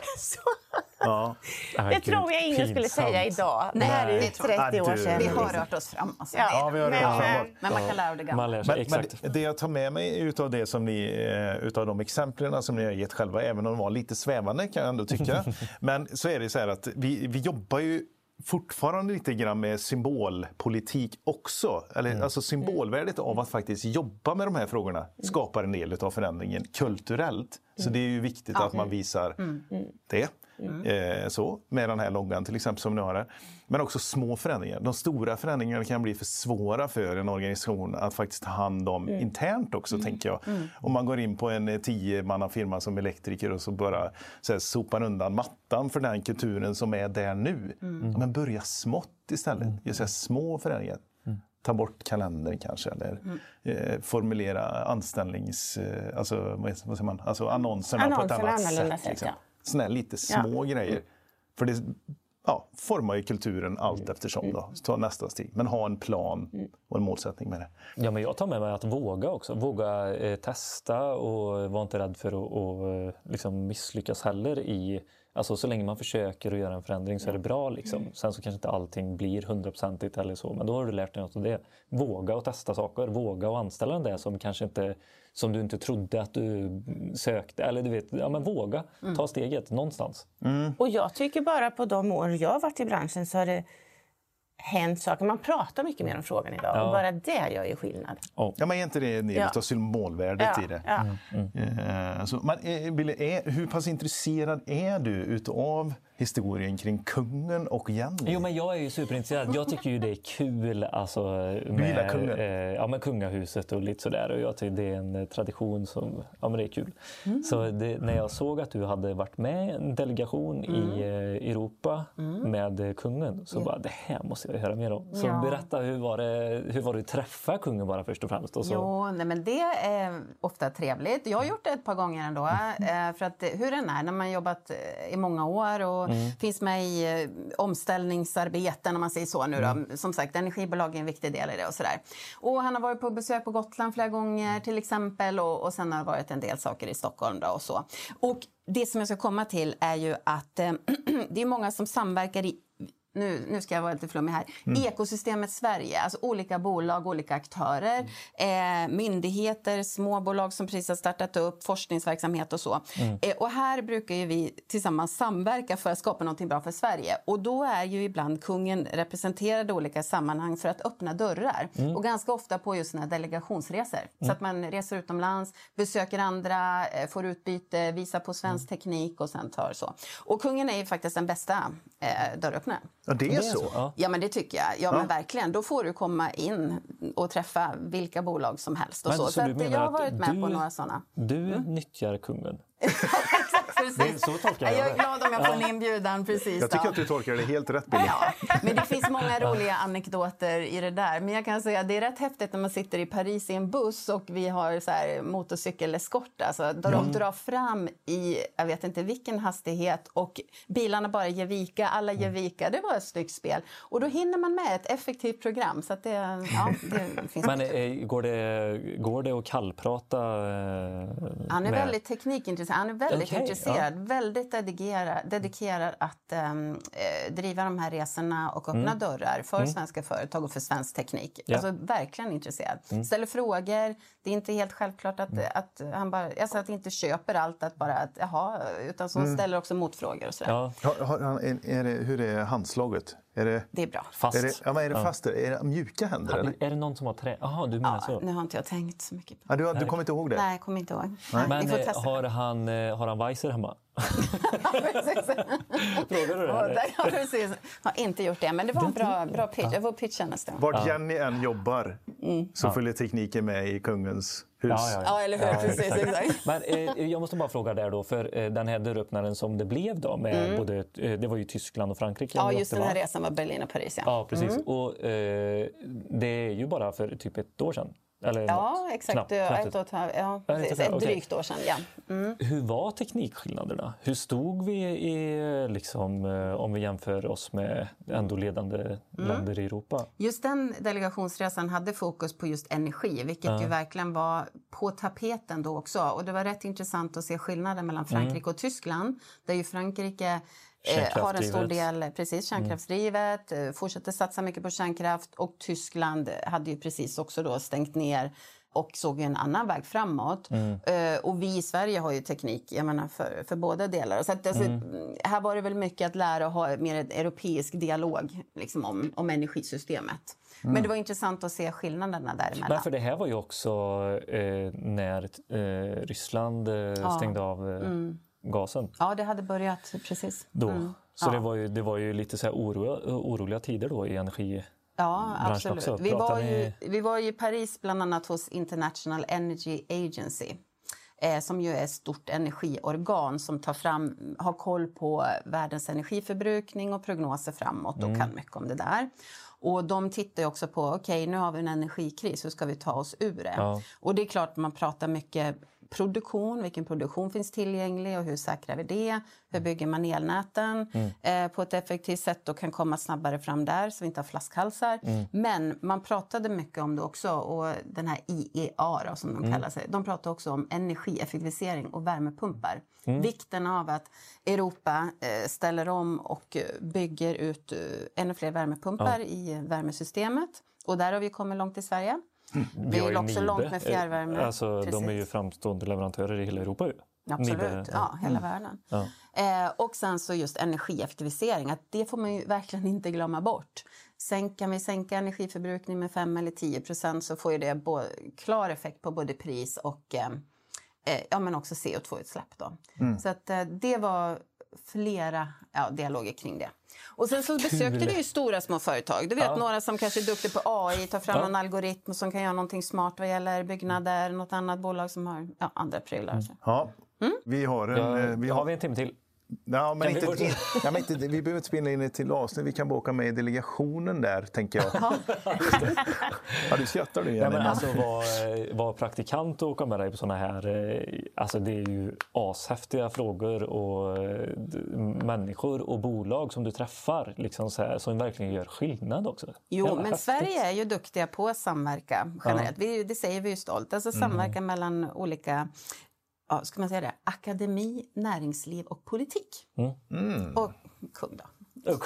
Ja. Det tror jag ingen skulle säga idag. Nej, det är 30 år sedan. Vi har rört oss fram. Alltså. Ja, ja, vi har rört oss framåt. Men man kan lära av det gamla. Man men, men det jag tar med mig utav, det som ni, eh, utav de exemplen som ni har gett själva, även om de var lite svävande kan jag ändå tycka. men så är det så här att vi, vi jobbar ju fortfarande lite grann med symbolpolitik också. Eller, mm. Alltså symbolvärdet av att faktiskt jobba med de här frågorna skapar en del av förändringen kulturellt. Så det är ju viktigt att man visar mm. det. Mm. Eh, så, med den här loggan till exempel som ni har här. Men också små förändringar. De stora förändringarna kan bli för svåra för en organisation att faktiskt ta hand om mm. internt också, mm. tänker jag. Mm. Om man går in på en eh, tiomannafirma som elektriker och så bara så här, sopar undan mattan för den kulturen som är där nu. Mm. Men börja smått istället. Mm. Just här, små förändringar mm. ta bort kalendern kanske eller mm. eh, formulera anställnings... Eh, alltså, vad säger man? Alltså annonserna, annonserna på ett annat sätt. sätt liksom. ja. Såna lite små ja. grejer. För det ja, formar ju kulturen allt mm. eftersom. Då. Ta nästa steg. Men ha en plan mm. och en målsättning med det. Ja, men jag tar med mig att våga också. Våga eh, testa och var inte rädd för att och, eh, liksom misslyckas heller i Alltså så länge man försöker att göra en förändring så är det bra. Liksom. Mm. Sen så kanske inte allting blir hundraprocentigt eller så, men då har du lärt dig något av det. Våga att testa saker, våga att anställa den där som kanske inte som du inte trodde att du sökte. Eller du vet, ja men våga mm. ta steget någonstans. Mm. Och jag tycker bara på de år jag har varit i branschen så har det hänt saker. Man pratar mycket mer om frågan idag ja. och bara det gör ju skillnad. Oh. Ja, men är inte det en del ja. av symbolvärdet ja. i det? Ja. Mm. Mm. Uh, alltså, man, är, hur pass intresserad är du utav historien kring kungen och Jenny. Jo, men jag är ju superintresserad. Jag tycker ju det är kul alltså, med kungen. Eh, ja, med kungahuset och lite sådär. Och jag tycker det är en eh, tradition som ja, men det är kul. Mm. Så det, när jag såg att du hade varit med en delegation mm. i eh, Europa mm. med kungen så ja. bara det här måste jag höra mer om. Så ja. berätta, hur var, det, hur var det att träffa kungen bara först och främst? Och så? Jo, nej, men det är ofta trevligt. Jag har gjort det ett par gånger ändå. Mm. För att hur den är när man jobbat i många år och mm. finns med i eh, omställningsarbeten om man säger så nu då. Mm. Som sagt, energibolag är en viktig del i det och sådär. Och han har varit på besök på Gotland flera gånger till exempel och, och sen har det varit en del saker i Stockholm då och så. Och det som jag ska komma till är ju att eh, det är många som samverkar i nu, nu ska jag vara lite flummig här, mm. ekosystemet Sverige, alltså olika bolag, olika aktörer, mm. eh, myndigheter, småbolag som precis har startat upp, forskningsverksamhet och så. Mm. Eh, och här brukar ju vi tillsammans samverka för att skapa något bra för Sverige. Och då är ju ibland kungen representerad i olika sammanhang för att öppna dörrar. Mm. Och ganska ofta på just såna delegationsresor. Så mm. att man reser utomlands, besöker andra, eh, får utbyte, visar på svensk mm. teknik och sen tar så. Och kungen är ju faktiskt den bästa eh, dörröppnaren. Ja, det är, det är så? så. Ja. men det tycker jag. Ja, ja, men verkligen. Då får du komma in och träffa vilka bolag som helst. Och men, så. så, så att jag har varit med du, på några sådana. Du mm. nyttjar kungen? precis. så tolkar jag, jag är glad om jag får en inbjudan. Precis, jag tycker då. att du tolkar det helt rätt, Billy. Ja, men det finns många roliga anekdoter i det där. Men jag kan säga att det är rätt häftigt när man sitter i Paris i en buss och vi har så här motorcykeleskort. Alltså, där mm. de drar fram i, jag vet inte vilken hastighet och bilarna bara ger vika, alla ger vika. Det var ett snyggt spel. Och då hinner man med ett effektivt program. Så det, ja, det finns men eh, går, det, går det att kallprata? Eh, Han är med? väldigt teknikintresserad. Han är väldigt okay, intresserad, ja. väldigt dedikerad, dedikerad att um, driva de här resorna och öppna mm. dörrar för mm. svenska företag och för svensk teknik. Ja. Alltså verkligen intresserad. Mm. Ställer frågor. Det är inte helt självklart att, mm. att han bara, alltså att inte köper allt, att bara att jaha, utan så mm. ställer också motfrågor och sådär. Ja. Har, har, är, är det, hur är handslaget? Är det, det är bra. Fast? Är det, ja, men är det fast? Är det mjuka händer? Ha, eller? Är det någon som har trä? Jaha, du menar ja, så? Nu har inte jag tänkt så mycket på det. Ja, du, du kommer inte ihåg det? Nej, jag kommer inte ihåg. Nej. Men eh, har han, eh, har han Weiser hemma? Frågar du det? Ja, precis. Jag har inte gjort det, men det var en bra, bra pitch. Jag får pitcha nästa gång. Vart Jenny än jobbar mm. så följer tekniken med i kungens hus. Ja, ja, ja. eller hur? Precis, exakt. Men eh, jag måste bara fråga där då, för eh, den här dörröppnaren som det blev då med mm. både, eh, det var ju Tyskland och Frankrike. Ja, just den här resan var Berlin och Paris. Ja, ja precis. Mm. Och eh, det är ju bara för typ ett år sedan Eller Ja, något. exakt. Knappt, Ja, knappt ett och ett ja, Ja, ett precis. drygt år sedan. Ja. Mm. Hur var teknikskillnaderna? Hur stod vi i, liksom, eh, om vi jämför oss med ändå ledande Mm. länder i Europa? Just den delegationsresan hade fokus på just energi, vilket ju verkligen var på tapeten då också. Och det var rätt intressant att se skillnaden mellan Frankrike och Tyskland, där ju Frankrike har en stor del precis kärnkraftsdrivet, eh, fortsätter satsa mycket på kärnkraft och Tyskland hade ju precis också då stängt ner och såg en annan väg framåt. Eh, och vi i Sverige har ju teknik jag menar, för, för båda delar. Så att, alltså, Här var det väl mycket att lära och ha mer en europeisk dialog liksom, om, om energisystemet. Men det var intressant att se skillnaderna däremellan. Men för det här var ju också eh, när eh, Ryssland eh, stängde av eh, Mm. Gasen. Ja, det hade börjat precis. Då. Mm. Så det, var ju, det var ju lite så här oro, oroliga tider då i energi... Ja, absolut. också. Vi Pratar var, ju, ni- vi var i Paris bland annat hos International Energy Agency eh, som ju är ett stort energiorgan som tar fram, har koll på världens energiförbrukning och prognoser framåt och kan mycket om det där. Och de tittar ju också på, okej nu har vi en energikris, hur ska vi ta oss ur det? Ja. Och det är klart man pratar mycket produktion, vilken produktion finns tillgänglig och hur säkrar vi det? Hur bygger man elnäten eh, på ett effektivt sätt och kan komma snabbare fram där så vi inte har flaskhalsar. Men man pratade mycket om det också och den här IEA då, som de kallar sig, de pratade också om energieffektivisering och värmepumpar. Vikten av att Europa eh, ställer om och bygger ut eh, ännu fler värmepumpar i värmesystemet. Och där har vi kommit långt i Sverige. Vi har är också Nibe. långt med fjärrvärme. Alltså, de är ju framstående leverantörer i hela Europa. Ju. Absolut, Nibe, ja, hela världen. Ja. Eh, och sen så just energieffektivisering, att det får man ju verkligen inte glömma bort. Sänk, kan vi sänka energiförbrukning med 5 eller 10 procent så får ju det klar effekt på både pris och eh, eh, ja, men också CO2-utsläpp. Då. Så att, eh, det var flera ja, dialoger kring det. Och sen så besökte vi ju stora små företag. Du vet Ja. några som kanske är duktiga på AI, tar fram Ja. en algoritm som kan göra någonting smart vad gäller byggnader. Något annat bolag som har ja, andra prylar. Ja. Mm. Vi har en... Ja, eh, vi har har, vi en timme till? Ja, men vi inte, in, ja, men inte, vi behöver inte spela in ett till avsnitt. Vi kan bara åka med i delegationen där, tänker jag. ja, du skrattar du Ja, igen. men Emma. alltså, vara var praktikant och åka med dig på såna här... eh, Alltså, det är ju ashäftiga frågor och eh, människor och bolag som du träffar liksom så här, som verkligen gör skillnad också. Jo, Jävla men häftigt. Sverige är ju duktiga på att samverka generellt. Vi, det säger vi ju stolt. Alltså samverka mellan olika, ja, ska man säga det, akademi, näringsliv och politik. Och kung då.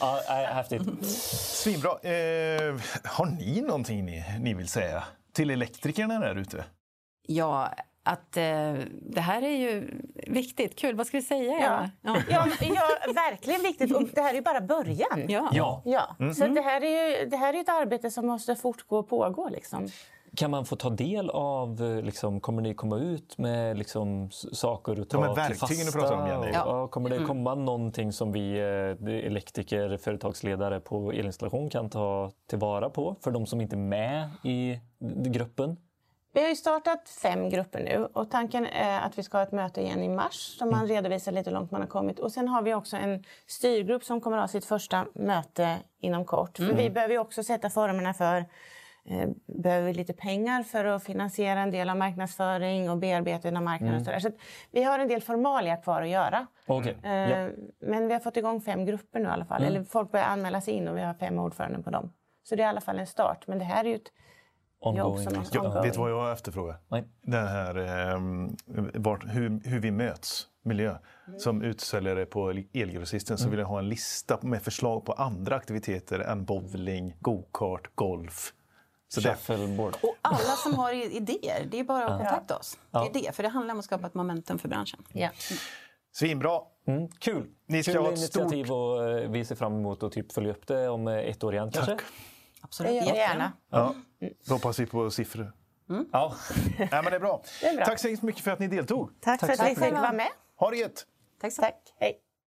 ja, nej, häftigt. Svinbra. Eh, har ni någonting ni, ni vill säga till elektrikerna där ute? Ja, att eh, det här är ju viktigt. Kul. Vad ska vi säga? Eva? Ja. Ja, ja, verkligen viktigt. Och det här är ju bara början. Ja. Ja. Ja, så det här, är ju, det här är ett arbete som måste fortgå och pågå. Liksom. Kan man få ta del av, eh, liksom, kommer ni komma ut med liksom, saker att ta De här till verktygen du pratar om, Jenny. Ja. ja, kommer det komma någonting som vi eh, elektriker, företagsledare på elinstallation kan ta tillvara på för de som inte är med i gruppen? Vi har ju startat fem grupper nu och tanken är att vi ska ha ett möte igen i mars som man redovisar lite hur långt man har kommit. Och sen har vi också en styrgrupp som kommer att ha sitt första möte inom kort. För vi behöver ju också sätta formerna för Behöver vi lite pengar för att finansiera en del av marknadsföring och bearbetning av marknaden? Och så så att vi har en del formalia kvar att göra. Okej. Eh, Ja. Men vi har fått igång fem grupper nu i alla fall. Eller folk börjar anmäla sig in och vi har fem ordförande på dem. Så det är i alla fall en start. Men det här är ju ett jobb Ongoing. som måste Ja, ongoing. vet du vad jag efterfrågar? Nej. Den här, eh, vart, hur, hur vi möts, miljö. Som utsäljare på Elgrossisten så vill jag ha en lista med förslag på andra aktiviteter än bowling, go-kart, golf. Så det, Shuffleboard. Och alla som har idéer, det är bara att kontakta oss. Det är det, för det handlar om att skapa ett momentum för branschen. Ja. svinbra! Mm, kul! Ni ska kul ha ett stort- initiativ och eh, vi ser fram emot att typ följa upp det om eh, ett år igen kanske. Absolut. Det gör vi gärna. Ja, då hoppas vi på siffror. Ja. Nej, men det är bra. är bra. Tack så mycket för att ni deltog. Tack, för att vi fick vara med. Ha det gött! Tack så Tack. Hej.